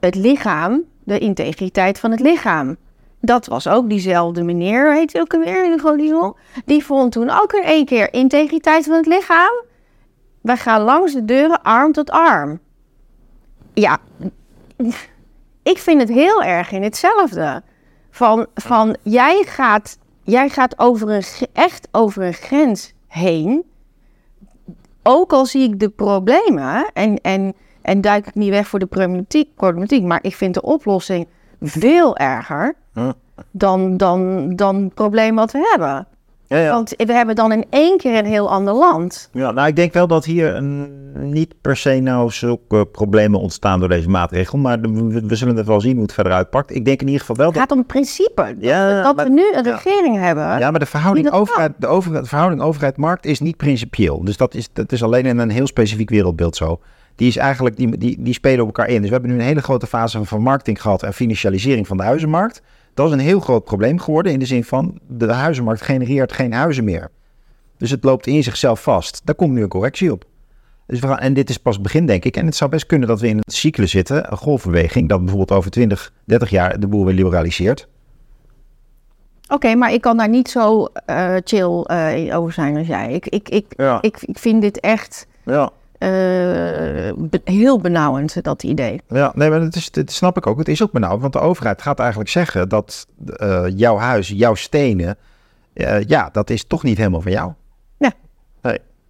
het lichaam, de integriteit van het lichaam. Dat was ook diezelfde meneer, heet hij ook alweer, Hugo de. Die vond toen ook in één keer integriteit van het lichaam. Wij gaan langs de deuren arm tot arm. Ja, ik vind het heel erg in hetzelfde. Van, van jij, gaat, jij gaat over een, echt over een grens heen ook al zie ik de problemen en, en, en duik ik niet weg voor de problematiek, problematiek maar ik vind de oplossing veel erger dan, dan, dan het probleem wat we hebben. Ja, ja. Want we hebben dan in één keer een heel ander land. Ja, nou, ik denk wel dat hier een, niet per se nou zulke problemen ontstaan door deze maatregel. Maar we, we zullen het wel zien hoe het verder uitpakt. Ik denk in ieder geval wel Het dat... gaat om het principe. Dat, Ja, dat maar- we nu een regering hebben. Ja, maar de verhouding, dat overheid, over, verhouding overheid-markt is niet principieel. Dus dat is, dat is alleen in een heel specifiek wereldbeeld zo. Die, is eigenlijk, die, die, die spelen op elkaar in. Dus we hebben nu een hele grote fase van marketing gehad en financialisering van de huizenmarkt. Dat is een heel groot probleem geworden in de zin van de huizenmarkt genereert geen huizen meer. Dus het loopt in zichzelf vast. Daar komt nu een correctie op. Dus we gaan, en dit is pas het begin, denk ik. En het zou best kunnen dat we in een cyclus zitten, een golfbeweging, dat bijvoorbeeld over 20, 30 jaar de boel weer liberaliseert. Oké, maar ik kan daar niet zo uh, chill uh, over zijn als jij. Ik, ik, ik, Ja. ik, ik vind dit echt Ja. Eh, be- heel benauwend, dat idee. Ja, nee, maar dat, is, dat snap ik ook. Het is ook benauwd, want de overheid gaat eigenlijk zeggen dat eh, jouw huis, jouw stenen, eh, ja, dat is toch niet helemaal van jou.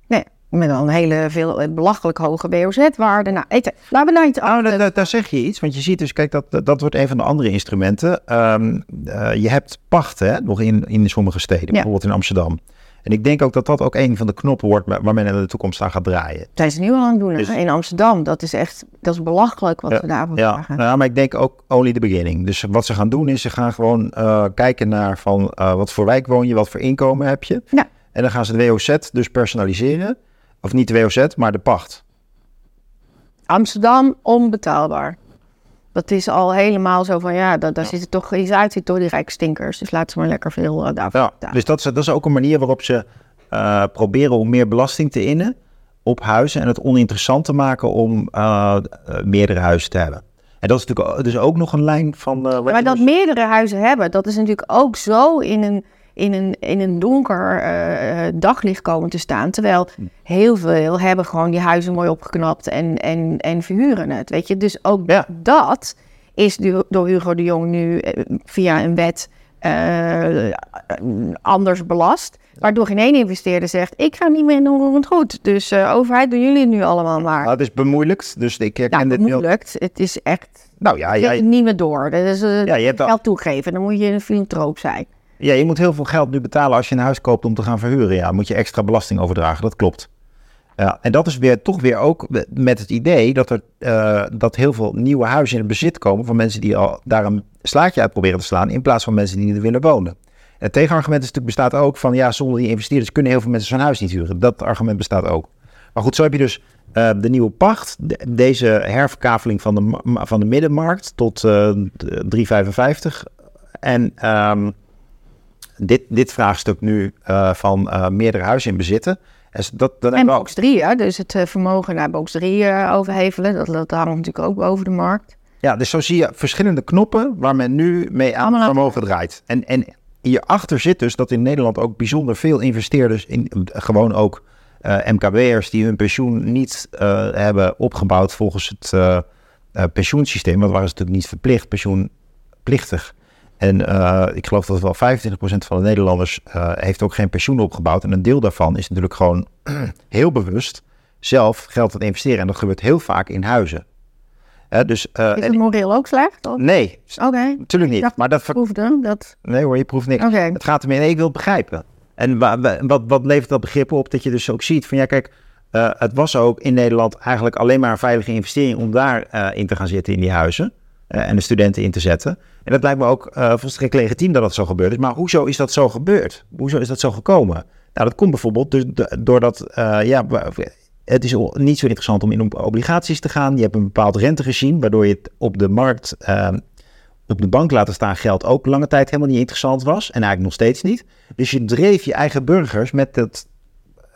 Nee, met al een hele veel belachelijk hoge WOZ-waarde. Nou, eten, laten we nou iets Nou, af. daar, daar- zeg je iets, want je ziet dus, kijk, dat, dat wordt een van de andere instrumenten. Ehm, eh, je hebt pacht, hè, nog in, in sommige steden, bijvoorbeeld in Amsterdam. En ik denk ook dat dat ook een van de knoppen wordt waar men in de toekomst aan gaat draaien. zijn ze nu al aan het doen? Dus- in Amsterdam. Dat is echt, dat is belachelijk wat Ja, we daarvoor Ja, vragen. nou, maar ik denk ook only the beginning. Dus wat ze gaan doen is, ze gaan gewoon eh, kijken naar van eh, wat voor wijk woon je, wat voor inkomen heb je. Ja. En dan gaan ze de WOZ dus personaliseren. Of niet de WOZ, maar de pacht. Amsterdam onbetaalbaar. Dat is al helemaal zo van ja, dat, daar zitten toch iets uit zit door die rijkstinkers. Dus laten ze maar lekker veel uh, daarvoor Ja, dus dat is, dat is ook een manier waarop ze eh, proberen om meer belasting te innen op huizen en het oninteressant te maken om eh, meerdere huizen te hebben. En dat is natuurlijk dus ook nog een lijn van... maar dat dus- meerdere huizen hebben, dat is natuurlijk ook zo in een, in een, in een donker eh, eh, daglicht komen te staan. Terwijl Hm. heel veel hebben gewoon die huizen mooi opgeknapt en, en, en verhuren het. Weet je, dus ook Ja. dat is door Hugo de Jong nu eh, via een wet anders belast. Waardoor geen één investeerder zegt: Ik ga niet meer in onroerend goed. Dus overheid, doen jullie het nu allemaal maar. Ah, het is bemoeilijkt, dus ik herken nou, dit heel... moeilijk. Het is echt. Nou ja, het niet meer door. Dat is ja, je hebt al- geld toegeven. Dan moet je een filantroop zijn. Ja, je moet heel veel geld nu betalen als je een huis koopt om te gaan verhuren. Ja, moet je extra belasting overdragen, dat klopt. Ja, en dat is weer toch weer ook met het idee dat er eh, dat heel veel nieuwe huizen in het bezit komen van mensen die al daar een slaatje uit proberen te slaan, in plaats van mensen die er willen wonen. En het tegenargument is natuurlijk bestaat ook van ja, zonder die investeerders kunnen heel veel mensen zo'n huis niet huren. Dat argument bestaat ook. Maar goed, zo heb je dus eh, de nieuwe pacht, de- deze herverkaveling van de, van de middenmarkt tot eh, de 3,55. En ehm, dit, dit vraagstuk nu eh, van eh, meerdere huizen in bezitten. En dat, dat En box 3, hè? dus het eh, vermogen naar box 3 eh, overhevelen. Dat, dat hangt natuurlijk ook boven de markt. Ja, dus zo zie je verschillende knoppen waar men nu mee aan Allemaal vermogen draait. En, en hierachter zit dus dat in Nederland ook bijzonder veel investeerders, in, gewoon ook eh, MKB'ers, die hun pensioen niet hebben opgebouwd volgens het pensioensysteem. Want waren ze natuurlijk niet verplicht, pensioenplichtig. En eh, ik geloof dat wel 25% van de Nederlanders eh, heeft ook geen pensioen opgebouwd. En een deel daarvan is natuurlijk gewoon heel bewust zelf geld aan het investeren. En dat gebeurt heel vaak in huizen. Dus, eh, Is het moreel ook slecht? Of? Nee, Oké, natuurlijk niet. Maar dat proefde dat. Nee hoor, je proeft niks. Het gaat ermee, nee, ik wil het begrijpen. En wa- wa- wat, wat levert dat begrip op? Dat je dus ook ziet van ja, kijk, het was ook in Nederland eigenlijk alleen maar een veilige investering om daar eh, in te gaan zitten in die huizen. Eh, en de studenten in te zetten. En dat lijkt me ook eh volstrekt legitiem dat dat zo gebeurd is. Maar hoezo is dat zo gebeurd? Hoezo is dat zo gekomen? Nou, dat komt bijvoorbeeld dus do- doordat, eh, ja, het is niet zo interessant om in obligaties te gaan. Je hebt een bepaald renteregime, waardoor je het op de markt op de bank laten staan geld ook lange tijd helemaal niet interessant was. En eigenlijk nog steeds niet. Dus je dreef je eigen burgers met dat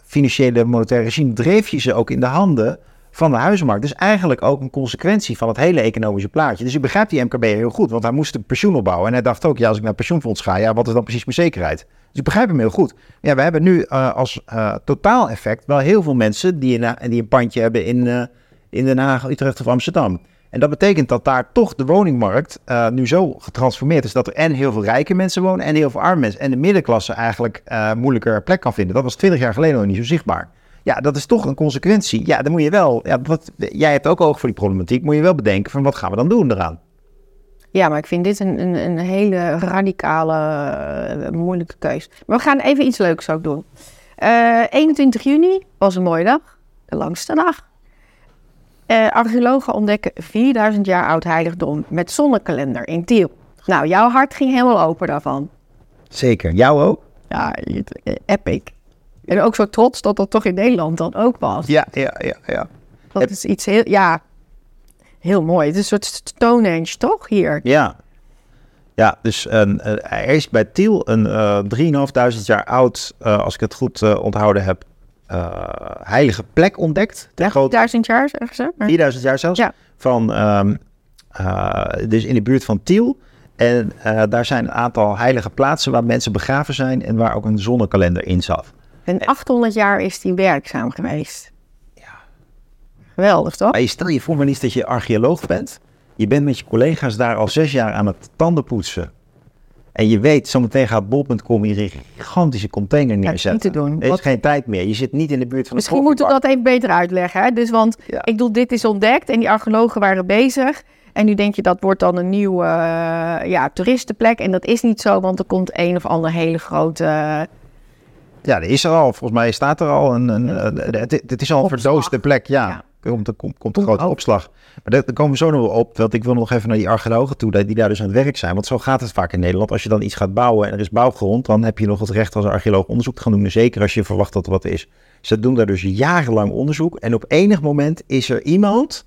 financiële monetaire regime, dreef je ze ook in de handen van de huizenmarkt. Dus eigenlijk ook een consequentie van het hele economische plaatje. Dus ik begrijp die MKB heel goed, want hij moest een pensioen opbouwen. En hij dacht ook, ja, als ik naar pensioenfonds ga, ja, wat is dan precies mijn zekerheid? Dus ik begrijp hem heel goed. Ja, we hebben nu eh, als eh totaal effect wel heel veel mensen die een, die een pandje hebben in, eh, in Den Haag, Utrecht of Amsterdam. En dat betekent dat daar toch de woningmarkt eh, nu zo getransformeerd is dat er en heel veel rijke mensen wonen en heel veel arme mensen. En de middenklasse eigenlijk eh, moeilijker plek kan vinden. Dat was 20 jaar geleden nog niet zo zichtbaar. Ja, dat is toch een consequentie. Ja, dan moet je wel, ja, wat, jij hebt ook oog voor die problematiek, moet je wel bedenken van wat gaan we dan doen eraan? Ja, maar ik vind dit een, een, een hele radicale, eh, moeilijke keus. Maar we gaan even iets leuks ook doen. Eh, 21 juni was een mooie dag, de langste dag. Eh, archeologen ontdekken 4000 jaar oud heiligdom met zonnekalender in Tiel. Nou, jouw hart ging helemaal open daarvan. Zeker. Jou ook? Ja, epic. En ook zo trots dat dat toch in Nederland dan ook was. Ja, ja, ja, ja. Dat is iets heel, ja, heel mooi. Het is een soort Stonehenge, toch, hier? Ja. Ja, dus een, er is bij Tiel een uh, 3.500 jaar oud, als ik het goed onthouden heb, heilige plek ontdekt. 1000 jaar, zeggen ze? 4000 jaar zelfs. Ja. Van, um, dus in de buurt van Tiel. En daar zijn een aantal heilige plaatsen waar mensen begraven zijn en waar ook een zonnekalender in zat. En 800 jaar is die werkzaam geweest. Ja. Geweldig, toch? Maar je stel je voor maar niet dat je archeoloog bent. Je bent met je collega's daar al zes jaar aan het tandenpoetsen. En je weet, zometeen gaat bol.com hier een gigantische container neerzetten. niet te doen. Er is geen tijd meer. Je zit niet in de buurt van Misschien moeten we dat even beter uitleggen. Hè? Dus, want ik bedoel, dit is ontdekt en die archeologen waren bezig. En nu denk je dat wordt dan een nieuwe uh, ja, toeristenplek. En dat is niet zo, want er komt een of ander hele grote ja, er is er al. Volgens mij staat er al een. een, het, is al een verdoosde plek, ja. ja. Komt, komt, komt een grote opslag. Maar daar, komen we zo nog op. Want ik wil nog even naar die archeologen toe, die daar dus aan het werk zijn. Want zo gaat het vaak in Nederland. Als je dan iets gaat bouwen en er is bouwgrond, dan heb je nog het recht als archeoloog onderzoek te gaan doen. Zeker als je verwacht dat er wat is. Ze doen daar dus jarenlang onderzoek. En op enig moment is er iemand.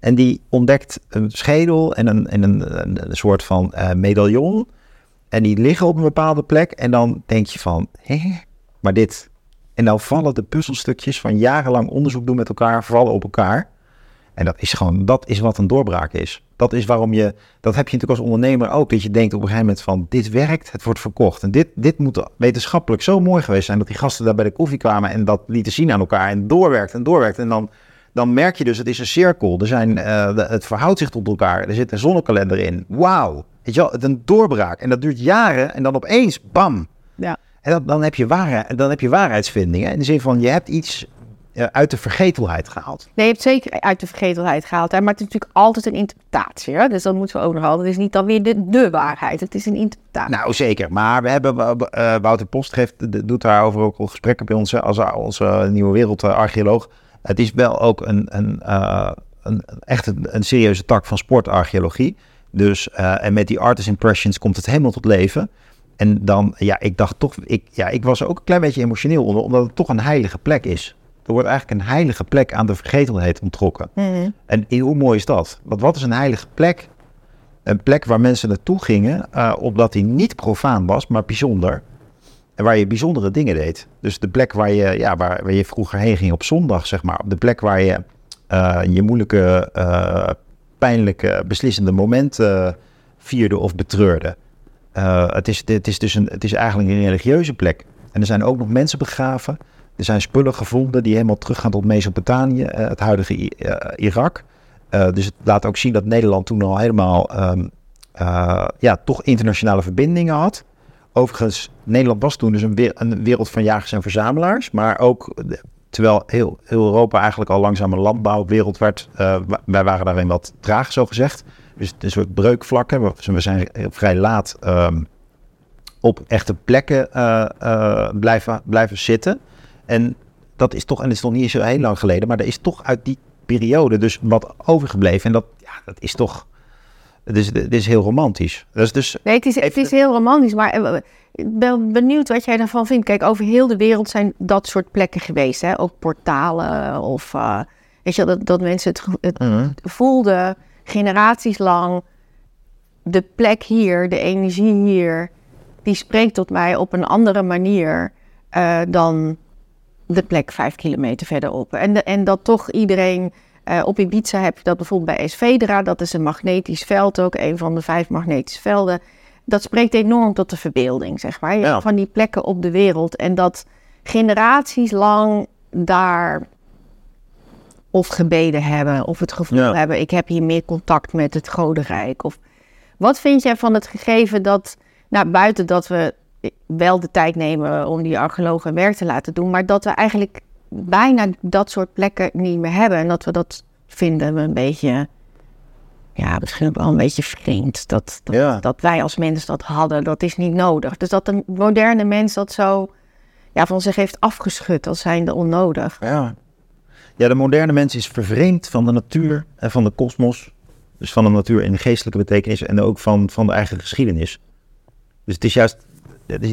En die ontdekt een schedel en een, en een, een, soort van uh, medaillon. En die liggen op een bepaalde plek. En dan denk je van, hé, maar dit. En dan vallen de puzzelstukjes van jarenlang onderzoek doen met elkaar, vallen op elkaar. En dat is gewoon, dat is wat een doorbraak is. Dat is waarom je, dat heb je natuurlijk als ondernemer ook, dat je denkt op een gegeven moment van, dit werkt, het wordt verkocht. En dit, dit moet wetenschappelijk zo mooi geweest zijn, dat die gasten daar bij de koffie kwamen en dat lieten zien aan elkaar en doorwerkt en doorwerkt. En dan, dan merk je dus, het is een cirkel. Er zijn, uh, het verhoudt zich tot elkaar. Er zit een zonnekalender in. Wauw. Weet je wel, het een doorbraak. En dat duurt jaren en dan opeens, bam. Ja. En dan, dan, heb je waarheid, dan heb je waarheidsvindingen. In de zin van, je hebt iets uh, uit de vergetelheid gehaald. Nee, je hebt zeker uit de vergetelheid gehaald. Hè? Maar het is natuurlijk altijd een interpretatie. Hè? Dus dat moeten we ook nog altijd. Het is niet dan weer de, de waarheid. Het is een interpretatie. Nou, zeker. Maar we hebben, uh, Wouter Post geeft, doet daarover ook al gesprekken bij ons als onze nieuwe wereldarcheoloog. Het is wel ook een, een, uh, een echt een, een, serieuze tak van sportarcheologie. Dus, en met die artist impressions komt het helemaal tot leven. En dan, ja, ik dacht toch, ik, ja, ik was ook een klein beetje emotioneel onder, omdat het toch een heilige plek is. Er wordt eigenlijk een heilige plek aan de vergetelheid onttrokken. Mhm. En hoe mooi is dat? Want wat is een heilige plek? Een plek waar mensen naartoe gingen, uh, omdat die niet profaan was, maar bijzonder. En waar je bijzondere dingen deed. Dus de plek waar je, ja, waar, waar je vroeger heen ging op zondag, zeg maar. Op de plek waar je uh, je moeilijke, uh, pijnlijke, beslissende momenten vierde of betreurde. Uh, het, is, het, is dus een, het is eigenlijk een religieuze plek. En er zijn ook nog mensen begraven. Er zijn spullen gevonden die helemaal teruggaan tot Mesopotamië, uh, het huidige uh, Irak. dus het laat ook zien dat Nederland toen al helemaal um, ja, toch internationale verbindingen had. Overigens, Nederland was toen dus een, een wereld van jagers en verzamelaars. Maar ook, terwijl heel, heel Europa eigenlijk al langzaam een landbouwwereld werd, wij waren daarin wat traag, zo gezegd. Dus een soort breukvlakken. We zijn vrij laat um, op echte plekken uh, uh, blijven, blijven zitten. En dat is toch, en het is nog niet zo heel lang geleden, maar er is toch uit die periode dus wat overgebleven. En dat, ja, dat is toch. Het is, het is heel romantisch. Dat is dus nee, het is, het is heel romantisch, maar eh, ik ben benieuwd wat jij daarvan vindt. Kijk, over heel de wereld zijn dat soort plekken geweest. Hè? Ook portalen of uh, weet je, dat, dat mensen het, het mhm. voelden generaties lang de plek hier, de energie hier, die spreekt tot mij op een andere manier uh, dan de plek vijf kilometer verderop. En, de, en dat toch iedereen. Uh, op Ibiza heb je dat bijvoorbeeld bij Esvedra. Dat is een magnetisch veld ook, een van de vijf magnetische velden. Dat spreekt enorm tot de verbeelding, zeg maar. Ja. Van die plekken op de wereld. En dat generaties lang daar of gebeden hebben of het gevoel hebben, ik heb hier meer contact met het Godenrijk. Of wat vind jij van het gegeven dat, nou, buiten dat we wel de tijd nemen om die archeologen werk te laten doen, maar dat we eigenlijk bijna dat soort plekken niet meer hebben en dat we dat vinden we een beetje, ja, misschien ook wel een beetje vreemd. Dat, dat, dat wij als mens dat hadden, dat is niet nodig. Dus dat een moderne mens dat zo ja, van zich heeft afgeschud als zijnde onnodig. Ja, ja, de moderne mens is vervreemd van de natuur en van de kosmos. Dus van de natuur in geestelijke betekenis en ook van, van de eigen geschiedenis. Dus het is juist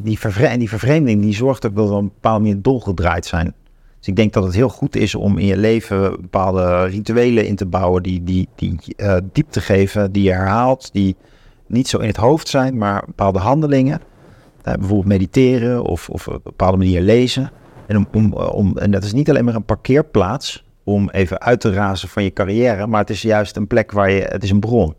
die, vervre die vervreemding die zorgt ook dat we op een bepaalde manier dolgedraaid zijn. Dus ik denk dat het heel goed is om in je leven bepaalde rituelen in te bouwen die, die, die uh, diepte geven, die je herhaalt, die niet zo in het hoofd zijn, maar bepaalde handelingen. bijvoorbeeld mediteren of, of op een bepaalde manier lezen. En, om, om, om, en dat is niet alleen maar een parkeerplaats om even uit te razen van je carrière, maar het is juist een plek waar je, het is een bron.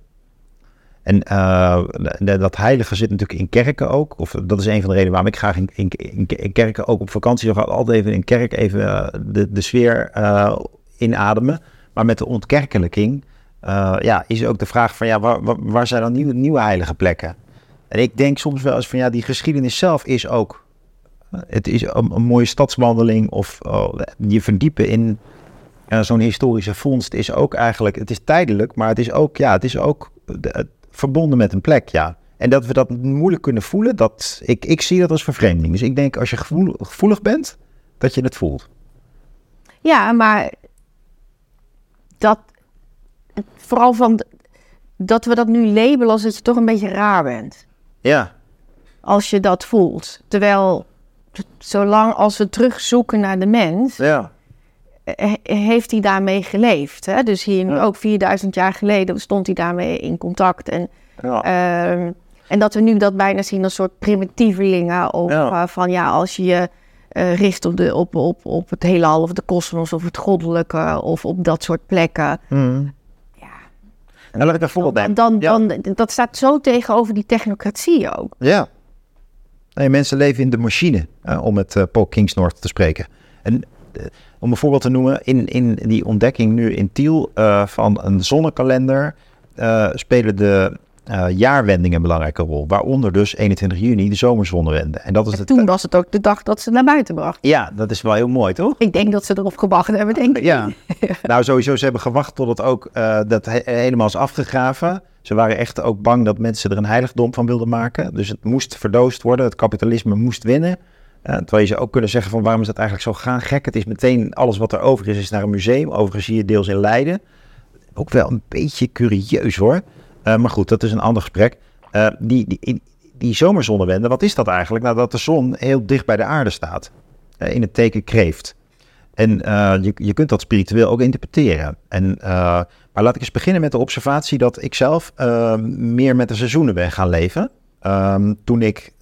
En uh, dat heilige zit natuurlijk in kerken ook. Of dat is een van de redenen waarom ik graag in, in, in kerken ook op vakantie ga. Altijd even in kerk even uh, de, de sfeer uh, inademen. Maar met de ontkerkelijking ja, is ook de vraag van ja, waar, waar zijn dan nieuwe, nieuwe heilige plekken? En ik denk soms wel eens van ja, die geschiedenis zelf is ook. Het is een, een mooie stadswandeling of oh, je verdiepen in zo'n historische vondst is ook eigenlijk, het is tijdelijk, maar het is ook, ja, het is ook de, verbonden met een plek, ja. En dat we dat moeilijk kunnen voelen, dat, ik, ik zie dat als vervreemding. Dus ik denk als je gevoelig, gevoelig bent, dat je het voelt. Ja, maar dat, vooral van, dat we dat nu labelen als het toch een beetje raar bent. Ja. Als je dat voelt. Terwijl, zolang als we terugzoeken naar de mens, ja. heeft hij daarmee geleefd. Hè? Dus hier ook 4000 jaar geleden stond hij daarmee in contact. En, ja. Ehm, en dat we nu dat bijna zien als soort primitievelingen. Of uh, van ja, als je je uh, richt op, de, op, op, op het heelal of de kosmos of het goddelijke of op dat soort plekken. Mm. Ja. En dan laat ik een voorbeeld nemen. Dan, dan, dan, dat staat zo tegenover die technocratie ook. Ja. Nee, mensen leven in de machine, uh, om met Paul Kingsnorth te spreken. En om een voorbeeld te noemen, in, in die ontdekking nu in Tiel uh, van een zonnekalender uh, spelen de uh, jaarwendingen een belangrijke rol. Waaronder dus 21 juni de zomerzonnewende. En, dat is en toen was het ook de dag dat ze naar buiten bracht. Ja, dat is wel heel mooi, toch? Ik denk dat ze erop gewacht hebben, denk ik. Ja, nou sowieso, ze hebben gewacht tot het ook dat he helemaal is afgegraven. Ze waren echt ook bang dat mensen er een heiligdom van wilden maken. Dus het moest verdoosd worden, het kapitalisme moest winnen. Uh, terwijl je zou ook kunnen zeggen van waarom is dat eigenlijk zo gaan gek? Het is meteen alles wat er over is, is naar een museum. Overigens zie je deels in Leiden. Ook wel een beetje curieus hoor. Uh, maar goed, dat is een ander gesprek. Uh, die, die, die zomerzonnewende, wat is dat eigenlijk? Nou, dat de zon heel dicht bij de aarde staat. in het teken kreeft. En je, je kunt dat spiritueel ook interpreteren. En, maar laat ik eens beginnen met de observatie dat ik zelf meer met de seizoenen ben gaan leven. Ehm, toen ik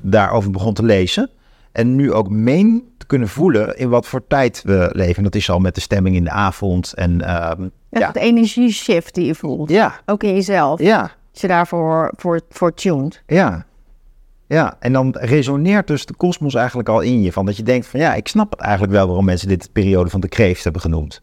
daarover begon te lezen. En nu ook meen te kunnen voelen in wat voor tijd we leven. Dat is al met de stemming in de avond. En, uh, ja, de energieshift die je voelt. Ja. Ook in jezelf. Ja. Als je daarvoor voor, voor tuned. Ja. Ja, en dan resoneert dus de kosmos eigenlijk al in je. Van dat je denkt van ja, ik snap het eigenlijk wel waarom mensen dit periode van de kreeft hebben genoemd.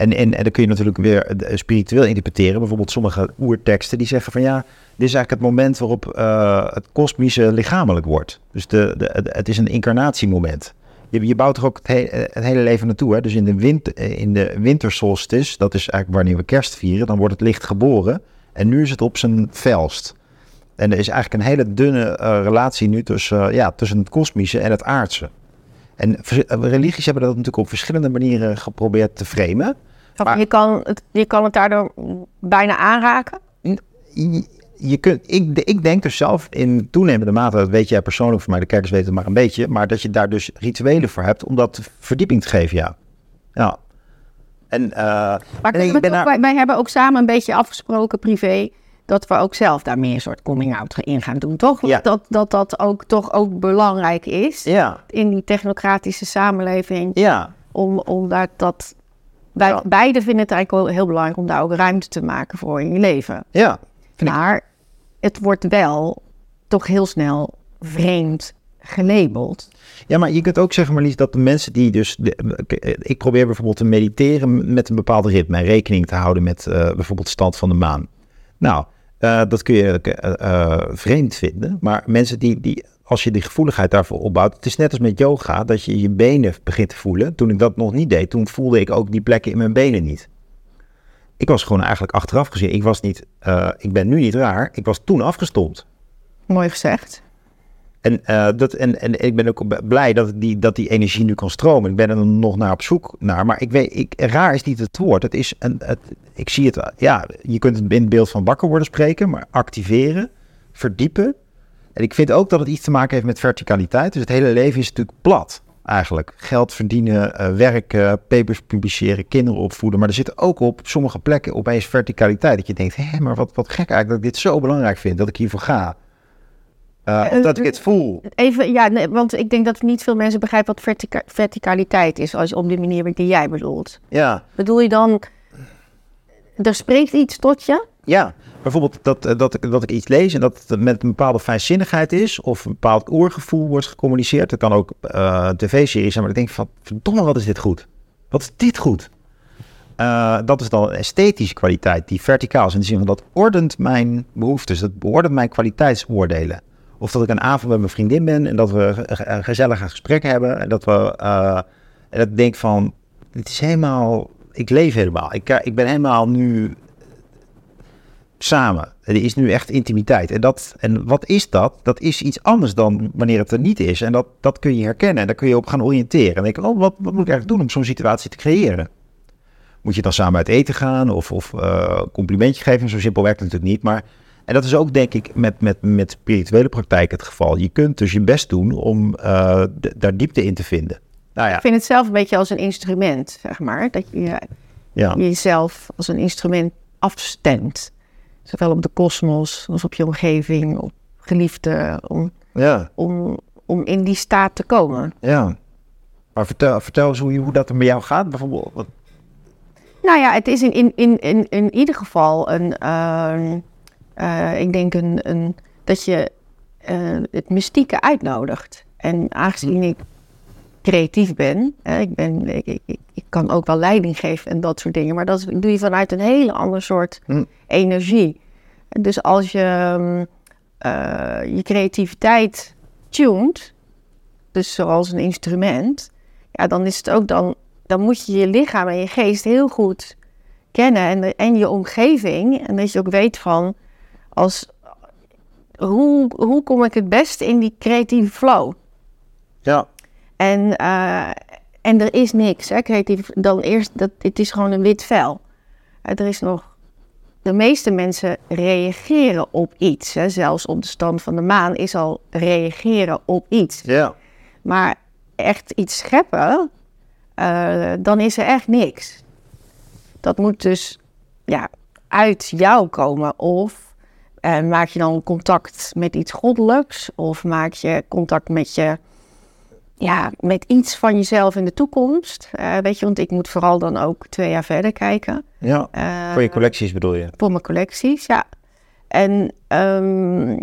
En, en, en dan kun je natuurlijk weer eh, spiritueel interpreteren. Bijvoorbeeld sommige oerteksten die zeggen van ja, dit is eigenlijk het moment waarop uh, het kosmische lichamelijk wordt. Dus de, de, het is een incarnatiemoment. Je, je bouwt er ook het, het, hele leven naartoe. Hè? Dus in de, eh, in de wintersolstice, dat is eigenlijk wanneer we kerst vieren, dan wordt het licht geboren. En nu is het op zijn felst. En er is eigenlijk een hele dunne relatie nu tussen, ja, tussen het kosmische en het aardse. En religies hebben dat natuurlijk op verschillende manieren geprobeerd te framen. Maar, je, kan het, je kan het daardoor bijna aanraken? Je kunt, ik, ik denk dus zelf in toenemende mate, dat weet jij persoonlijk voor mij, de kerkers weten het maar een beetje, maar dat je daar dus rituelen voor hebt om dat verdieping te geven, ja. Ja. En, uh, maar en ik ben daar... wij, wij hebben ook samen een beetje afgesproken privé dat we ook zelf daar meer een soort coming-out in gaan doen, toch? Ja. Dat, dat dat ook toch ook belangrijk is ja. in die technocratische samenleving. Ja. Om, om daar dat wij ja. beide vinden het eigenlijk wel heel belangrijk om daar ook ruimte te maken voor in je leven. Ja. Maar ik. het wordt wel toch heel snel vreemd gelabeld. Ja, maar je kunt ook zeggen, Marlies, dat de mensen die dus... ik probeer bijvoorbeeld te mediteren met een bepaald ritme... en rekening te houden met uh, bijvoorbeeld de stand van de maan. Nou, uh, dat kun je uh, vreemd vinden. Maar mensen die, die als je die gevoeligheid daarvoor opbouwt. Het is net als met yoga, dat je je benen begint te voelen. Toen ik dat nog niet deed, toen voelde ik ook die plekken in mijn benen niet. Ik was gewoon eigenlijk achteraf gezien. Ik was niet, uh, ik ben nu niet raar. Ik was toen afgestompt. Mooi gezegd. En, uh, dat, en, en ik ben ook blij dat die, dat die energie nu kan stromen. Ik ben er nog naar op zoek naar. Maar ik weet, ik, raar is niet het woord. Het is een, het, ik zie het, ja, je kunt het in het beeld van wakker worden spreken, maar activeren, verdiepen, en ik vind ook dat het iets te maken heeft met verticaliteit. Dus het hele leven is natuurlijk plat. eigenlijk. Geld verdienen, uh, werken, papers publiceren, kinderen opvoeden. Maar er zit ook op sommige plekken opeens verticaliteit. Dat je denkt, hé, maar wat, wat gek eigenlijk dat ik dit zo belangrijk vind, dat ik hiervoor ga. Uh, dat ik het voel. Even, ja, nee, want ik denk dat niet veel mensen begrijpen wat vertica verticaliteit is, als op de manier die jij bedoelt. Ja. Bedoel je dan, er spreekt iets tot je? Ja, bijvoorbeeld dat, eh, dat, ik, dat ik iets lees en dat het met een bepaalde fijnzinnigheid is of een bepaald oorgevoel wordt gecommuniceerd. Het kan ook uh, tv-series zijn, maar ik denk van, verdomme, wat is dit goed? Wat is dit goed? Uh, dat is dan esthetische kwaliteit, die verticaal is in de zin van dat ordent mijn behoeftes, dat ordent mijn kwaliteitsoordelen. Of dat ik een avond met mijn vriendin ben en dat we een gezellige gesprek hebben en dat we, en dat ik denk van, het is helemaal, ik leef helemaal. Ik, ik ben helemaal nu samen. Er is nu echt intimiteit. En, dat, en wat is dat? Dat is iets anders dan wanneer het er niet is. En dat, dat kun je herkennen. En daar kun je op gaan oriënteren. En denken, oh, wat, wat moet ik eigenlijk doen om zo'n situatie te creëren? Moet je dan samen uit eten gaan of, of uh, complimentje geven? Zo simpel werkt het natuurlijk niet. Maar, en dat is ook denk ik met, met, met spirituele praktijk het geval. Je kunt dus je best doen om uh, daar diepte in te vinden. Nou ja. Ik vind het zelf een beetje als een instrument, zeg maar. Dat je ja. jezelf als een instrument afstemt. Zowel op de kosmos als op je omgeving, op geliefden, om, ja. om, om in die staat te komen. Ja. Maar vertel, vertel eens hoe, hoe dat er met jou gaat, bijvoorbeeld. Wat... Nou ja, het is in, in, in, in, in ieder geval een, uh, ik denk een, een, dat je uh, het mystieke uitnodigt. En aangezien ik creatief ben, hè, ik, ben ik, ik, ik, kan ook wel leiding geven en dat soort dingen, maar dat doe je vanuit een hele ander soort hm. energie. Dus als je uh, je creativiteit tuned, dus zoals een instrument, ja, dan is het ook dan, dan moet je je lichaam en je geest heel goed kennen en, en je omgeving. En dat je ook weet van, als, hoe, hoe kom ik het beste in die creatieve flow? Ja. En, uh, en er is niks, hè, creatief. Dan eerst, dat, het is gewoon een wit vel. Uh, er is nog de meeste mensen reageren op iets. Hè. Zelfs op de stand van de maan is al reageren op iets. Ja. Maar echt iets scheppen, uh, dan is er echt niks. Dat moet dus ja, uit jou komen. Of uh, maak je dan contact met iets goddelijks, of maak je contact met je ja, met iets van jezelf in de toekomst. Uh, weet je, want ik moet vooral dan ook twee jaar verder kijken. Ja, uh, voor je collecties bedoel je? Voor mijn collecties, ja. En um,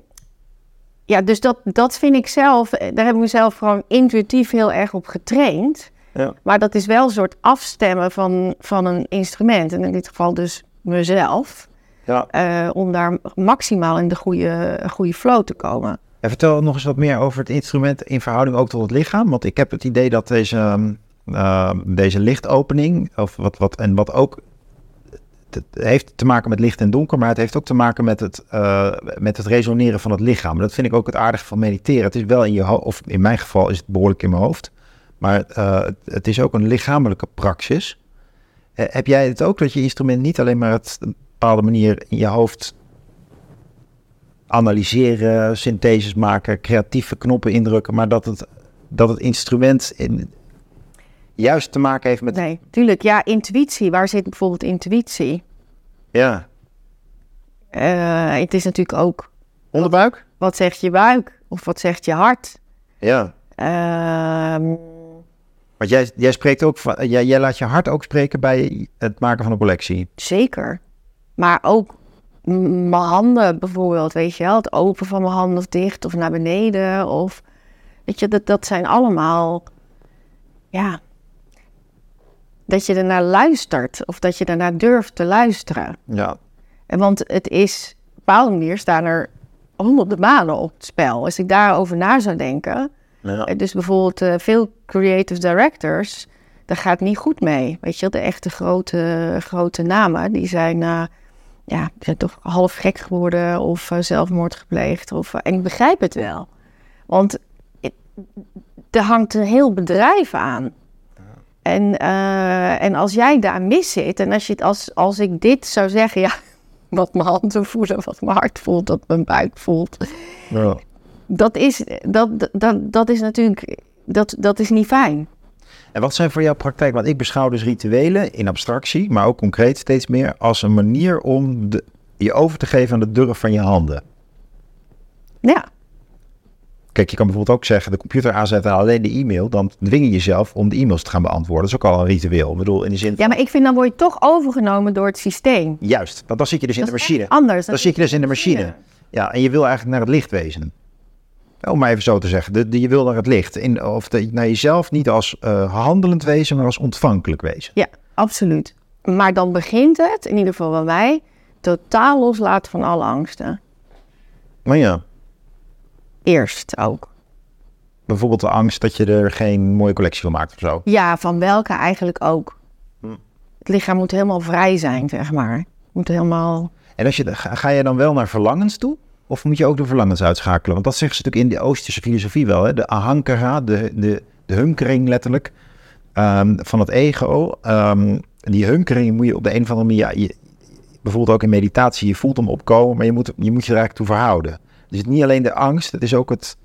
ja, dus dat, dat vind ik zelf, daar heb ik mezelf gewoon intuïtief heel erg op getraind. Ja. Maar dat is wel een soort afstemmen van, van een instrument. En in dit geval dus mezelf. Ja. Uh, om daar maximaal in de goede, goede flow te komen. En vertel nog eens wat meer over het instrument in verhouding ook tot het lichaam. Want ik heb het idee dat deze, uh, deze lichtopening, of wat, wat, en wat ook het heeft te maken met licht en donker, maar het heeft ook te maken met het, uh, met het resoneren van het lichaam. Dat vind ik ook het aardige van mediteren. Het is wel in je hoofd, of in mijn geval is het behoorlijk in mijn hoofd, maar uh, het is ook een lichamelijke praxis. heb jij het ook dat je instrument niet alleen maar het op een bepaalde manier in je hoofd analyseren, syntheses maken, creatieve knoppen indrukken, maar dat het, dat het instrument in, juist te maken heeft met. Nee, tuurlijk. Ja, intuïtie. Waar zit bijvoorbeeld intuïtie? Ja. Uh, het is natuurlijk ook. Onderbuik? Wat, wat, zegt je buik? Of wat zegt je hart? Ja. Uh, Want jij, jij spreekt ook van. Jij, jij laat je hart ook spreken bij het maken van een collectie. Zeker. Maar ook mijn handen bijvoorbeeld, weet je wel. Het open van mijn handen of dicht of naar beneden. Of, weet je, dat, dat zijn allemaal, ja, dat je ernaar luistert. Of dat je ernaar durft te luisteren. Ja. En want het is, op een bepaalde manier staan er honderden banen op het spel. Als ik daarover na zou denken. Ja. Eh, dus bijvoorbeeld uh, veel creative directors, daar gaat niet goed mee. Weet je, de echte grote, grote namen, die zijn... Uh, ja, zijn toch half gek geworden of uh, zelfmoord gepleegd. Of, uh, en ik begrijp het wel. Want er hangt een heel bedrijf aan. En, uh, en als jij daar mis zit en als, je, als, als ik dit zou zeggen, ja, wat mijn handen voelen, wat mijn hart voelt, wat mijn buik voelt. Ja. Dat, is, dat, dat, dat is natuurlijk dat, dat is niet fijn. En wat zijn voor jouw praktijk? Want ik beschouw dus rituelen in abstractie, maar ook concreet steeds meer als een manier om de, je over te geven aan de durf van je handen. Ja. Kijk, je kan bijvoorbeeld ook zeggen, de computer aanzetten alleen de e-mail, dan dwing je jezelf om de e-mails te gaan beantwoorden. Dat is ook al een ritueel. Ik bedoel, in de zin Ja, maar ik vind dan word je toch overgenomen door het systeem. Juist, want dan zit je dus in Dat de machine. anders. Dan zit je dus in de machine. Ja, en je wil eigenlijk naar het licht wezen. Om maar even zo te zeggen. De, de- je wil naar het licht. In, of de, naar jezelf niet als eh, handelend wezen, maar als ontvankelijk wezen. Ja, absoluut. Maar dan begint het, in ieder geval bij mij, totaal loslaten van alle angsten. Maar ja, Eerst ook. bijvoorbeeld de angst dat je er geen mooie collectie van maakt of zo. Ja, van welke eigenlijk ook. Hm. Het lichaam moet helemaal vrij zijn, zeg maar. Moet helemaal... En als je, ga je dan wel naar verlangens toe? Of moet je ook de verlangens uitschakelen? Want dat zeggen ze natuurlijk in de Oosterse filosofie wel. Hè? De ahankara, de, de, de hunkering letterlijk, ehm, van het ego. Ehm, die hunkering moet je op de een of andere manier... Ja, je, bijvoorbeeld ook in meditatie, je voelt hem opkomen, maar je moet, je moet je er toe verhouden. Dus het niet alleen de angst, het is ook het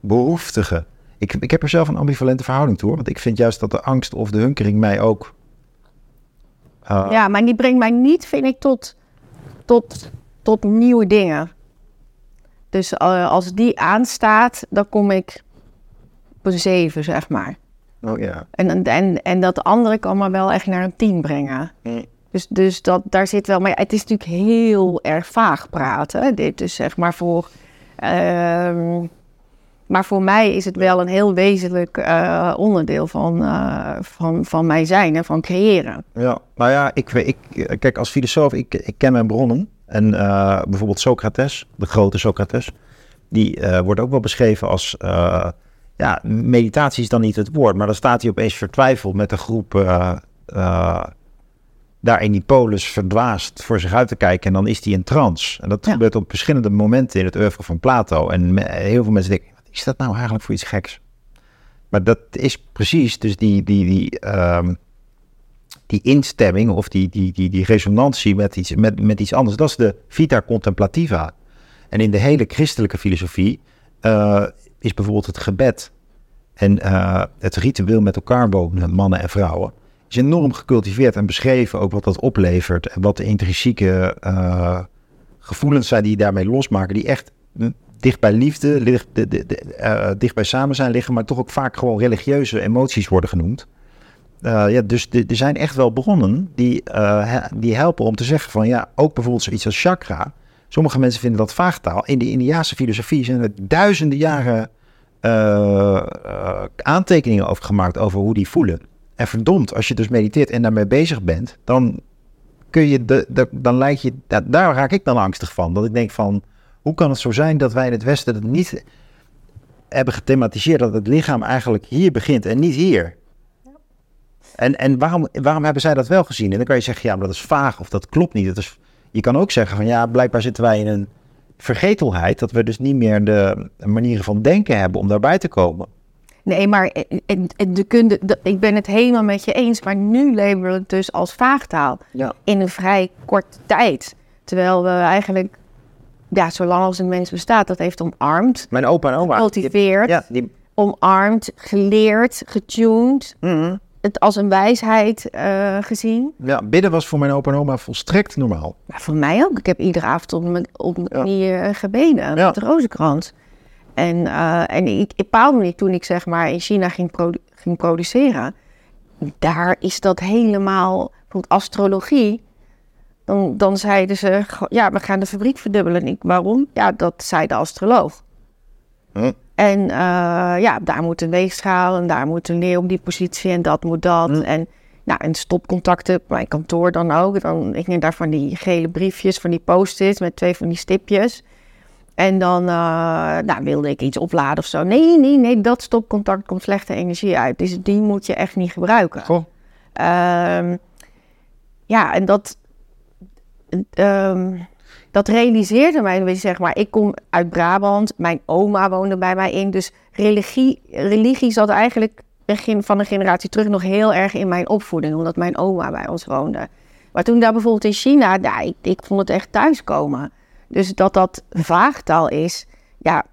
behoeftige. Ik, ik heb er zelf een ambivalente verhouding toe, want ik vind juist dat de angst of de hunkering mij ook... eh, Ja, maar die brengt mij niet, vind ik, tot, tot, tot nieuwe dingen. Dus eh, als die aanstaat, dan kom ik op een zeven, zeg maar. oh ja. En, en, en dat andere kan me wel echt naar een tien brengen. Mm. Dus, dus dat, daar zit wel... Maar ja, het is natuurlijk heel erg vaag praten. Dit is zeg maar voor... ehm, maar voor mij is het wel een heel wezenlijk eh, onderdeel van, eh, van, van mijn zijn en van creëren. Ja, nou ja, ik, ik, kijk, als filosoof, ik, ik ken mijn bronnen. En eh, bijvoorbeeld Socrates, de grote Socrates, die eh, wordt ook wel beschreven als, eh, ja, meditatie is dan niet het woord, maar dan staat hij opeens vertwijfeld met een groep daar in die polis verdwaasd voor zich uit te kijken en dan is hij in trance. En dat Ja. gebeurt op verschillende momenten in het oeuvre van Plato. En heel veel mensen denken, wat is dat nou eigenlijk voor iets geks? Maar dat is precies dus die, die, die, ehm, die instemming of die, die, die, die resonantie met iets, met, met iets anders. Dat is de vita contemplativa. En in de hele christelijke filosofie eh, is bijvoorbeeld het gebed en eh, het ritueel met elkaar wonen, mannen en vrouwen, is enorm gecultiveerd en beschreven ook wat dat oplevert en wat de intrinsieke eh, gevoelens zijn die je daarmee losmaken, die echt hm, dicht bij liefde, ligt- de, de, de, dicht bij samen zijn liggen, maar toch ook vaak gewoon religieuze emoties worden genoemd. Eh, ja, dus er zijn echt wel bronnen die, eh, die helpen om te zeggen van ja, ook bijvoorbeeld zoiets als chakra. Sommige mensen vinden dat vaagtaal. In de Indiaanse filosofie zijn er duizenden jaren eh, aantekeningen over gemaakt over hoe die voelen. En verdomd, als je dus mediteert en daarmee bezig bent, dan kun je de, dan lijkt je, da- daar raak ik dan angstig van. Dat ik denk van, hoe kan het zo zijn dat wij in het Westen het niet hebben gethematiseerd dat het lichaam eigenlijk hier begint en niet hier? En, en waarom, waarom hebben zij dat wel gezien? En dan kan je zeggen, ja, maar dat is vaag of dat klopt niet. Dat is, je kan ook zeggen van, ja, blijkbaar zitten wij in een vergetelheid, dat we dus niet meer de manieren van denken hebben om daarbij te komen. Nee, maar en- en- en de kunde, de- ik ben het helemaal met je eens. Maar nu leven we het dus als vaagtaal. Ja. In een vrij korte tijd. Terwijl we eigenlijk, ja, zolang als een mens bestaat, dat heeft omarmd, Mijn opa en oma. die- gecultiveerd, Ja, die, omarmd, geleerd, getuned. Mhm. Het als een wijsheid eh, gezien. ja, bidden was voor mijn opa en oma volstrekt normaal. Maar voor mij ook. Ik heb iedere avond op mijn, op mijn Ja. knieën eh, gebeden met de rozenkrans. En, eh, en ik, een bepaalde manier, toen ik zeg maar in China ging, produ- ging produceren, daar is dat helemaal, bijvoorbeeld astrologie, dan, dan zeiden ze, "Goh, ja, we gaan de fabriek verdubbelen. En ik, waarom? Ja, dat zei de astroloog. Hm. En eh, ja, daar moet een weegschaal en daar moet een leer op die positie en dat moet dat. Hm. En, nou, en stopcontacten, op mijn kantoor dan ook. Dan, ik neem daar van die gele briefjes, van die post-its met twee van die stipjes. En dan eh, nou, wilde ik iets opladen of zo. Nee, nee, nee, dat stopcontact komt slechte energie uit. Dus die moet je echt niet gebruiken. Goh. Ehm, ja, en dat, ehm, dat realiseerde mij, weet je, zeg maar. Ik kom uit Brabant, mijn oma woonde bij mij in. Dus religie, religie zat eigenlijk begin van een generatie terug nog heel erg in mijn opvoeding, omdat mijn oma bij ons woonde. Maar toen daar bijvoorbeeld in China, ja, ik, ik vond het echt thuiskomen. Dus dat dat vaagtaal is, ja,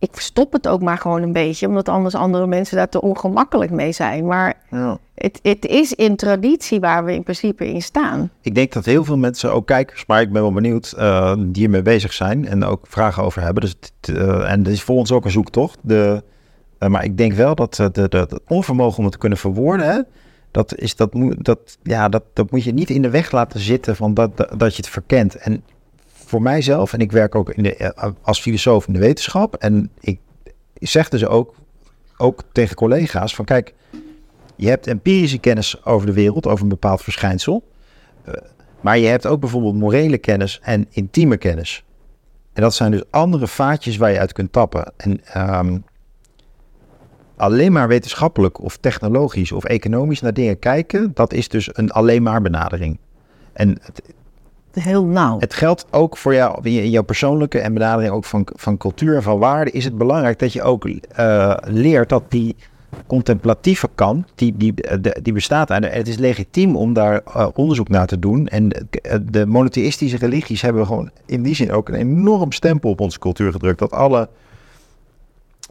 ik verstop het ook maar gewoon een beetje, omdat anders andere mensen daar te ongemakkelijk mee zijn. Maar ja. het, het is in traditie waar we in principe in staan. Ik denk dat heel veel mensen, ook kijkers, maar ik ben wel benieuwd, uh, die hiermee bezig zijn en ook vragen over hebben. Dus, uh, en dat is voor ons ook een zoektocht. De, uh, maar ik denk wel dat de, de, de, onvermogen om het te kunnen verwoorden, hè, dat, is, dat, moet, dat, ja, dat, dat moet je niet in de weg laten zitten van dat, dat, dat je het verkent. En voor mijzelf, en ik werk ook in de, eh, als filosoof in de wetenschap, en ik zeg dus ook, ook tegen collega's van kijk, je hebt empirische kennis over de wereld, over een bepaald verschijnsel, uh, maar je hebt ook bijvoorbeeld morele kennis en intieme kennis. En dat zijn dus andere vaatjes waar je uit kunt tappen. En um, alleen maar wetenschappelijk of technologisch of economisch naar dingen kijken, dat is dus een alleen maar benadering. En het, Het geldt ook voor jou, in jouw persoonlijke en benadering ook van, van cultuur en van waarde, is het belangrijk dat je ook uh, leert dat die contemplatieve kant, die, die, die bestaat. En het is legitiem om daar uh, onderzoek naar te doen. En de monotheïstische religies hebben gewoon in die zin ook een enorm stempel op onze cultuur gedrukt. Dat alle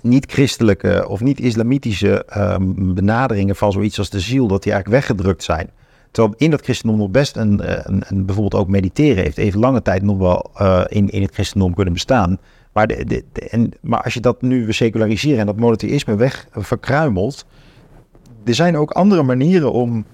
niet-christelijke of niet-islamitische um, benaderingen van zoiets als de ziel, dat die eigenlijk weggedrukt zijn. Terwijl in dat christendom nog best een, eh, een, een, bijvoorbeeld ook mediteren heeft even lange tijd nog wel uh, in, in het christendom kunnen bestaan. Maar, de, de, en, maar als je dat nu weer seculariseren en dat monotheïsme weg verkruimelt, er zijn ook andere manieren om,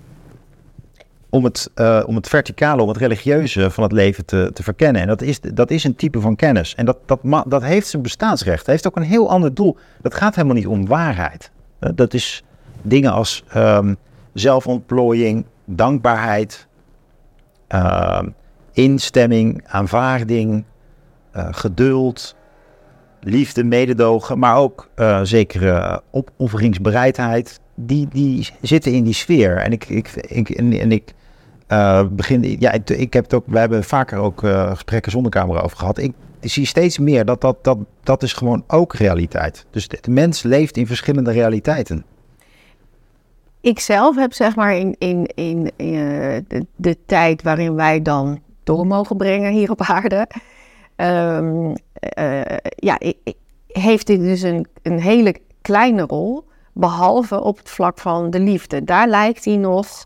om, het, uh, om het verticale, om het religieuze van het leven te, te verkennen. En dat is, dat is een type van kennis. En dat, dat, dat heeft zijn bestaansrecht. Dat heeft ook een heel ander doel. Dat gaat helemaal niet om waarheid. dat is dingen als um, zelfontplooiing, dankbaarheid, uh, instemming, aanvaarding, uh, geduld, liefde, mededogen, maar ook uh, zekere opofferingsbereidheid. Die, die zitten in die sfeer. En ik, ik, en, en ik begin, ja, ik, ik, heb het ook, we hebben vaker ook gesprekken zonder camera over gehad. Ik, zie steeds meer dat dat, dat dat is gewoon ook realiteit. Dus de mens leeft in verschillende realiteiten ik zelf heb zeg maar in, in, in, uh, de, tijd waarin wij dan door mogen brengen hier op aarde. Um, uh, ja, heeft dit dus een, een hele kleine rol. Behalve op het vlak van de liefde. Daar lijkt hij nog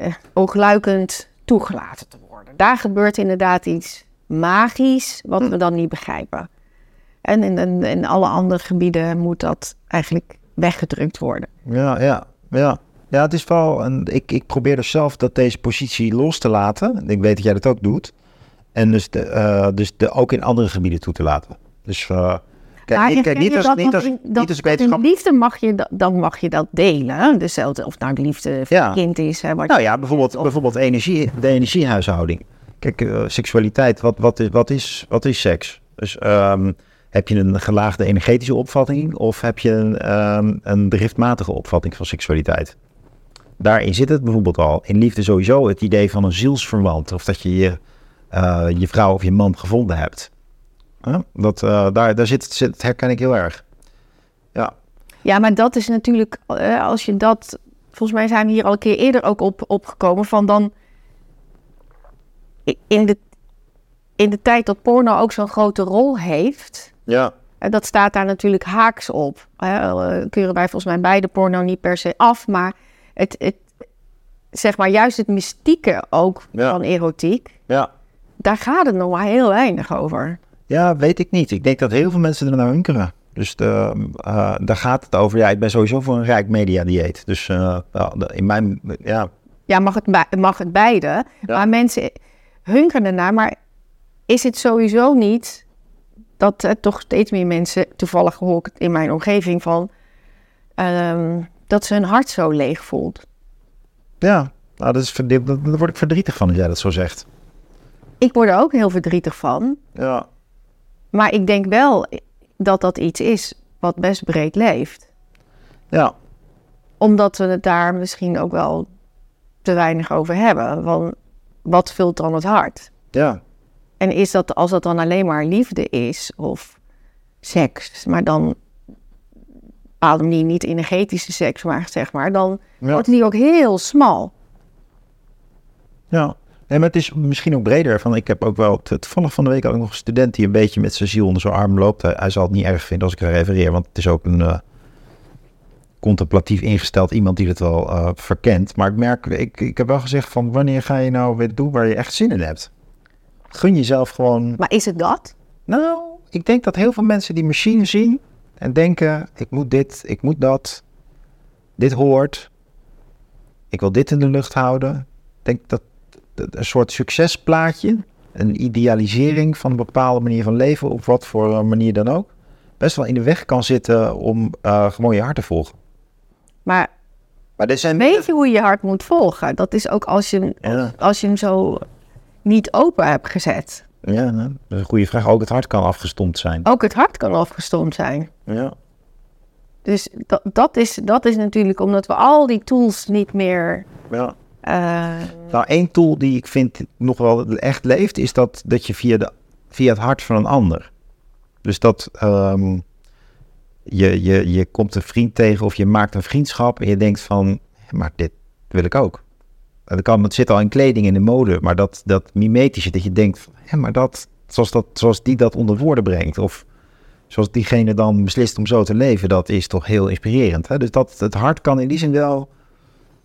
uh, oogluikend toegelaten te worden. Daar gebeurt inderdaad iets magisch wat we dan niet begrijpen. En in, in, in alle andere gebieden moet dat eigenlijk weggedrukt worden. Ja, ja, ja. Ja, het is wel. Een, ik, ik probeer dus zelf dat deze positie los te laten. Ik weet dat jij dat ook doet. En dus, de, uh, dus de, ook in andere gebieden toe te laten. Dus uh, kijk, niet, kijk, niet, als, niet, als, niet als wetenschap. liefde mag je, dan mag je dat delen. Dezelfde, of nou de liefde voor ja. kind is. Hè, nou ja, bijvoorbeeld, of, bijvoorbeeld energie, de energiehuishouding. Kijk, uh, seksualiteit, wat, wat, is, wat, is, wat is seks? Dus um, heb je een gelaagde energetische opvatting of heb je een, um, een driftmatige opvatting van seksualiteit? Daarin zit het bijvoorbeeld al. In liefde sowieso het idee van een zielsverwant. Of dat je je, uh, je vrouw of je man gevonden hebt. Dat, uh, daar, daar zit, dat herken ik heel erg. Ja. ja, maar dat is natuurlijk, uh, als je dat... Volgens mij zijn we hier al een keer eerder ook op, opgekomen van dan... In de, in de tijd dat porno ook zo'n grote rol heeft ja. En dat staat daar natuurlijk haaks op. Hè, keuren wij volgens mij beide porno niet per se af, maar het, het zeg maar juist het mystieke ook van erotiek. Ja. Daar gaat het nog maar heel weinig over. Ja, weet ik niet. Ik denk dat heel veel mensen er naar hunkeren. Dus de, uh, daar gaat het over. Ja, ik ben sowieso voor een rijk media dieet. Dus uh, in mijn, ja. Ja, mag het, mag het beide. Ja. Maar mensen hunkeren ernaar. Maar is het sowieso niet dat uh, toch steeds meer mensen, toevallig hoor ik het in mijn omgeving van, um, dat ze hun hart zo leeg voelt. Ja, nou, dat is, daar word ik verdrietig van als jij dat zo zegt. Ik word er ook heel verdrietig van. Ja. Maar ik denk wel dat dat iets is wat best breed leeft. Ja. Omdat we het daar misschien ook wel te weinig over hebben. Van wat vult dan het hart? Ja. En is dat als dat dan alleen maar liefde is of seks, maar dan bepaalde manier niet energetische seks, maar zeg maar, dan wordt die ook heel smal. Ja, maar het is misschien ook breder. Van, ik heb ook wel, toevallig van de week ook nog een student die een beetje met zijn ziel onder zijn arm loopt. Hij, zal het niet erg vinden als ik er refereer, want het is ook een uh, contemplatief ingesteld iemand die het wel uh, verkent. Maar ik merk, ik, ik heb wel gezegd van wanneer ga je nou weer doen waar je echt zin in hebt? Gun jezelf gewoon. Maar is het dat? Nou, ik denk dat heel veel mensen die machine zien en denken: ik moet dit, ik moet dat, dit hoort, ik wil dit in de lucht houden. Ik denk dat een soort succesplaatje, een idealisering van een bepaalde manier van leven, op wat voor manier dan ook, best wel in de weg kan zitten om uh, gewoon je hart te volgen. Maar, maar zijn weet je hoe je hart moet volgen? Dat is ook als je, als je hem zo niet open hebt gezet. Ja, dat is een goede vraag. Ook het hart kan afgestomd zijn. Ook het hart kan afgestomd zijn. Ja. Dus dat, dat, is, dat is natuurlijk omdat we al die tools niet meer. Ja. Uh, nou, één tool die ik vind nog wel echt leeft, is dat, dat je via, de, via het hart van een ander. Dus dat um, je, je, je komt een vriend tegen of je maakt een vriendschap en je denkt van, maar dit wil ik ook. Dat kan, het zit al in kleding in de mode, maar dat, dat mimetische, dat je denkt, maar dat, zoals, dat, zoals die dat onder woorden brengt, of zoals diegene dan beslist om zo te leven, dat is toch heel inspirerend. Hè? Dus dat, het hart kan in die zin wel...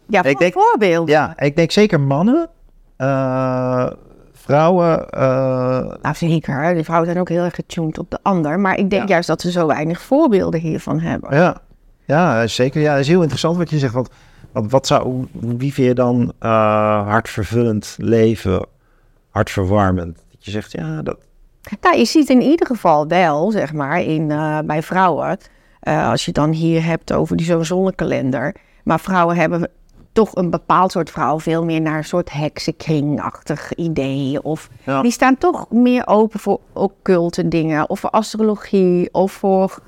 Ja, ik denk, voorbeeld. Ja, ik denk zeker mannen, uh, vrouwen... Uh... Nou, zeker. De vrouwen zijn ook heel erg getuned op de ander. Maar ik denk juist dat ze zo weinig voorbeelden hiervan hebben. Ja, ja zeker. Ja, dat is heel interessant wat je zegt. Want wat, wat zou, wie vind je dan uh, hartvervullend leven, hartverwarmend? Dat je zegt, ja, dat... Nou, je ziet in ieder geval wel, zeg maar, in, uh, bij vrouwen... Uh, als je dan hier hebt over die zo'n zonnekalender... maar vrouwen hebben toch een bepaald soort vrouw veel meer naar een soort heksenkringachtig idee. Of die staan toch meer open voor occulte dingen, of voor astrologie, of voor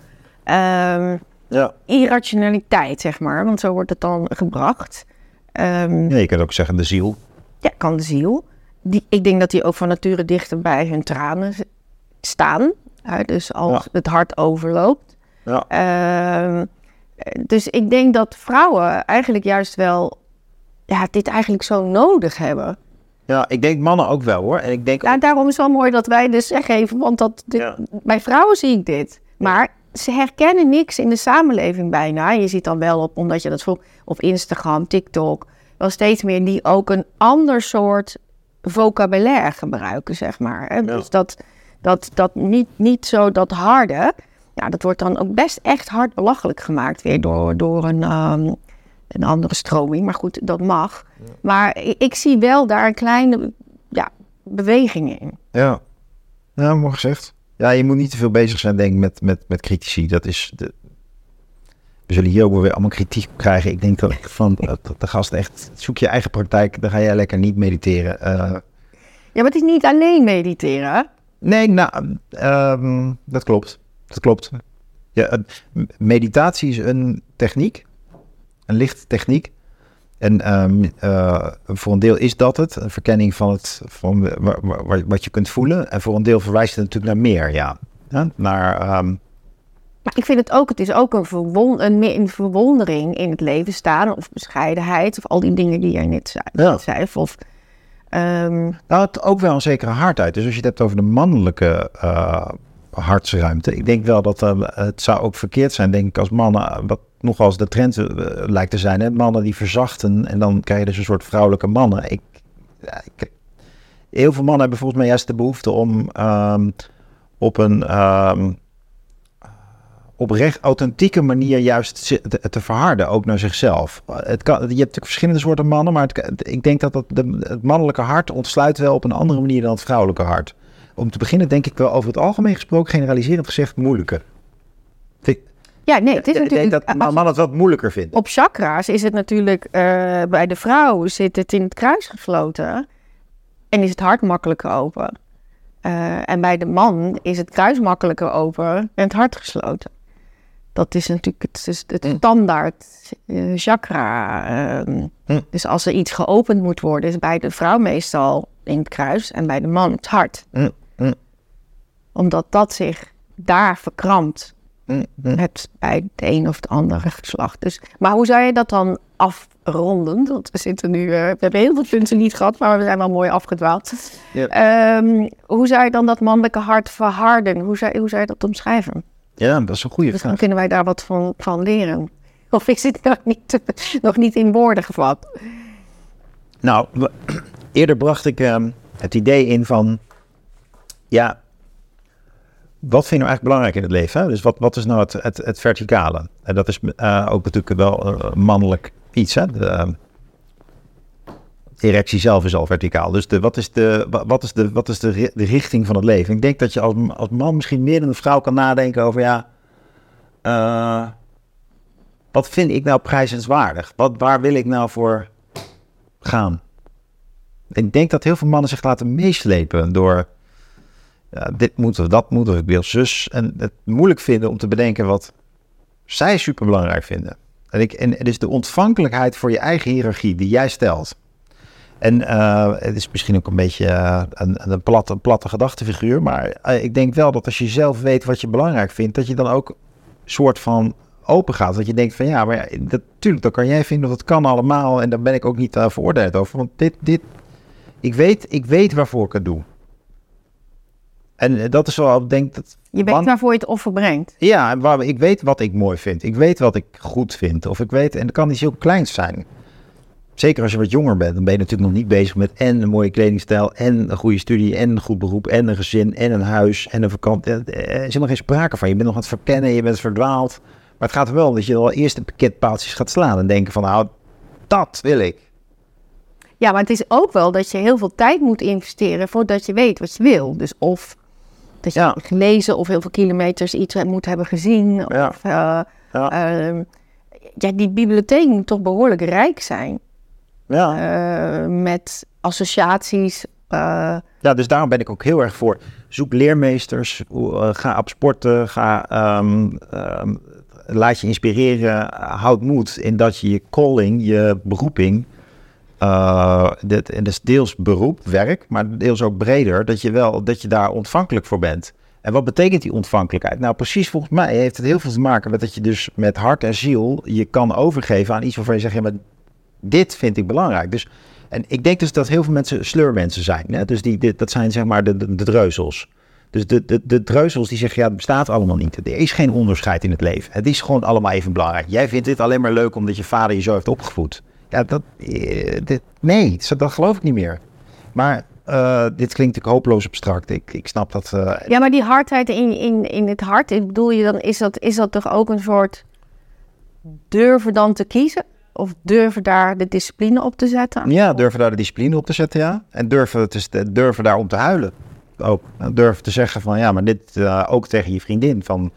um, ja. irrationaliteit, zeg maar. Want zo wordt het dan gebracht. Um, ja, je kan ook zeggen de ziel. Ja, kan de ziel. Die, ik denk dat die ook van nature dichter bij hun tranen staan. dus als het hart overloopt. Ja. Um, dus ik denk dat vrouwen eigenlijk juist wel ja, dit eigenlijk zo nodig hebben. Ja, ik denk mannen ook wel hoor. En ik denk ja, daarom is het wel mooi dat wij dus zeggen, want dat bij vrouwen zie ik dit. Maar ze herkennen niks in de samenleving bijna. Je ziet dan wel op, omdat je dat vroeg, op Instagram, TikTok, wel steeds meer die ook een ander soort vocabulaire gebruiken, zeg maar. Hè? Dus dat, dat, dat niet, niet zo dat harde, ja, dat wordt dan ook best echt hard belachelijk gemaakt weer door, door een, um, een andere stroming. Maar goed, dat mag. Maar ik, ik, zie wel daar een kleine ja, beweging in. Ja, ja mooi gezegd. Ja, je moet niet te veel bezig zijn, denk ik, met, met, met critici. Dat is de... We zullen hier ook weer allemaal kritiek krijgen. Ik denk dat van de, gast echt, zoek je eigen praktijk, dan ga jij lekker niet mediteren. Uh... Ja, maar het is niet alleen mediteren. Nee, nou, uh, dat klopt. Dat klopt. Ja, meditatie is een techniek, een lichte techniek. En um, uh, voor een deel is dat het, een verkenning van, het, van wat je kunt voelen. En voor een deel verwijst het natuurlijk naar meer, ja. ja naar, um... Maar ik vind het ook, het is ook een, verwon een, een, verwondering in het leven staan, of bescheidenheid, of al die dingen die jij net zei. Ja. zei of, um... Nou, het ook wel een zekere hardheid. Dus als je het hebt over de mannelijke uh, hartsruimte, ik denk wel dat uh, het zou ook verkeerd zijn, denk ik, als mannen, wat nogal de trend uh, lijkt te zijn. Hè? Mannen die verzachten en dan krijg je dus een soort vrouwelijke mannen. Ik, heel veel mannen hebben volgens mij juist de behoefte om um, op een um, oprecht authentieke manier juist te, verharden, ook naar zichzelf. Het je hebt natuurlijk verschillende soorten mannen, maar ik denk dat dat de, het mannelijke hart ontsluit wel op een andere manier dan het vrouwelijke hart. Om te beginnen denk ik wel over het algemeen gesproken, generaliserend gezegd, moeilijker. Ja, nee, het is natuurlijk... dat man het wat moeilijker vindt. Op chakra's is het natuurlijk... Uh, bij de vrouw zit het in het kruis gesloten. En is het hart makkelijker open. Uh, en bij de man is het kruis makkelijker open en het hart gesloten. Dat is natuurlijk het, het hm. standaard uh, chakra. Ehm, hm. Dus als er iets geopend moet worden, is bij de vrouw meestal in het kruis en bij de man het hart. Hm. Omdat dat zich daar verkrampt mm, mm. het bij het een of het andere geslacht. Dus, maar hoe zou je dat dan afronden? Want we zitten nu, uh, we hebben heel veel punten niet gehad, maar we zijn wel mooi afgedwaald. Ehm, hoe zou je dan dat mannelijke hart verharden? Hoe zou, hoe zou je dat omschrijven? Ja, dat is een goede dus vraag. Dan kunnen wij daar wat van, van leren. Of is het nog niet, nog niet in woorden gevat? Nou, eerder bracht ik ehm, het idee in van, ja, wat vind je nou eigenlijk belangrijk in het leven? Dus wat, wat is nou het, het, het verticale? En dat is uh, ook natuurlijk wel uh, mannelijk iets. Hè? De, uh, erectie zelf is al verticaal. Dus de, wat is, de, wat is, de, wat is de, de richting van het leven? Ik denk dat je als, als man misschien meer dan een vrouw kan nadenken over, ja, uh, wat vind ik nou prijzenswaardig? Wat, waar wil ik nou voor gaan? Ik denk dat heel veel mannen zich laten meeslepen door dit moet of dat moet of ik wil zus. En het moeilijk vinden om te bedenken wat zij super belangrijk vinden. En, ik, en het is de ontvankelijkheid voor je eigen hiërarchie die jij stelt. En uh, het is misschien ook een beetje uh, een, een, platte, een platte gedachtefiguur. Maar uh, ik denk wel dat als je zelf weet wat je belangrijk vindt, dat je dan ook soort van open gaat. Dat je denkt van ja, maar ja, natuurlijk, dat kan jij vinden, dat kan allemaal. En daar ben ik ook niet veroordeeld over. Want dit, dit, ik weet, ik weet waarvoor ik het doe. En dat is wel, ik denk dat... Je weet waarvoor je het offer brengt. Ja, waar, ik weet wat ik mooi vind. Ik weet wat ik goed vind. Of ik weet, en dat kan iets heel kleins zijn. Zeker als je wat jonger bent, dan ben je natuurlijk nog niet bezig met en een mooie kledingstijl, en een goede studie, en een goed beroep, en een gezin, en een huis, en een vakantie. Er is nog geen sprake van. Je bent nog aan het verkennen, je bent verdwaald. Maar het gaat er wel om dat je al eerst de pakketpaaltjes gaat slaan en denken van, nou, dat wil ik. Ja, maar het is ook wel dat je heel veel tijd moet investeren voordat je weet wat je wil. Dus of dat je ja. gelezen of heel veel kilometers iets moet hebben gezien. Ja. Of, uh, ja. Uh, ja, die bibliotheek moet toch behoorlijk rijk zijn. Ja. Uh, met associaties. ja, dus daarom ben ik ook heel erg voor. Zoek leermeesters, ga op sporten, ga, um, um, laat je inspireren, houd moed in dat je je calling, je beroeping, uh, dit, en is deels beroep, werk, maar deels ook breder, dat je wel, dat je daar ontvankelijk voor bent. En wat betekent die ontvankelijkheid? Nou, precies volgens mij heeft het heel veel te maken met dat je dus met hart en ziel je kan overgeven aan iets waarvan je zegt, ja, maar dit vind ik belangrijk. Dus, en ik denk dus dat heel veel mensen sleurmensen zijn. Hè? Dus die, dat zijn zeg maar de, de, de dreuzels. Dus de, de, de dreuzels die zeggen, ja, het bestaat allemaal niet. Er is geen onderscheid in het leven. Het is gewoon allemaal even belangrijk. Jij vindt dit alleen maar leuk omdat je vader je zo heeft opgevoed. Ja, dat, eh, dit, nee, dat geloof ik niet meer. Maar uh, dit klinkt natuurlijk hopeloos abstract. Ik, ik snap dat. Uh, ja, maar die hardheid in, in, in het hart, ik bedoel je dan, is dat, is dat toch ook een soort durven dan te kiezen? Of durven daar de discipline op te zetten? Ja, durven daar de discipline op te zetten, ja. En durven, te, durven daar om te huilen. Ook durven te zeggen van ja, maar dit uh, ook tegen je vriendin. Van,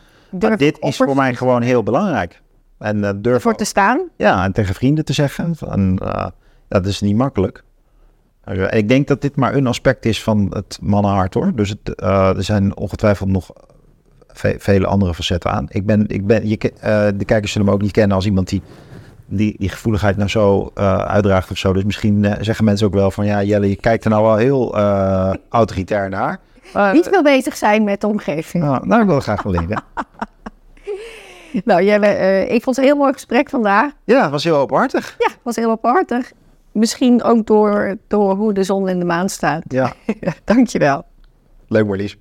dit is voor mij gewoon heel belangrijk. En uh, durf voor te staan? Ja, en tegen vrienden te zeggen. Van, uh, dat is niet makkelijk. En ik denk dat dit maar een aspect is van het mannenhart hoor. Dus het, uh, er zijn ongetwijfeld nog ve vele andere facetten aan. Ik ben, ik ben, je, de kijkers zullen me ook niet kennen als iemand die die, die gevoeligheid nou zo uitdraagt of zo. Dus misschien zeggen mensen ook wel van ja, Jelle, je kijkt er nou wel heel autoritair naar. niet veel bezig zijn met de omgeving. Nou, nou ik wil graag wel leren. Nou, Jelle, uh, ik vond het een heel mooi gesprek vandaag. Ja, het was heel openhartig. Ja, het was heel openhartig. Misschien ook door, door hoe de zon in de maan staat. Ja. Dankjewel. Leuk Marlies.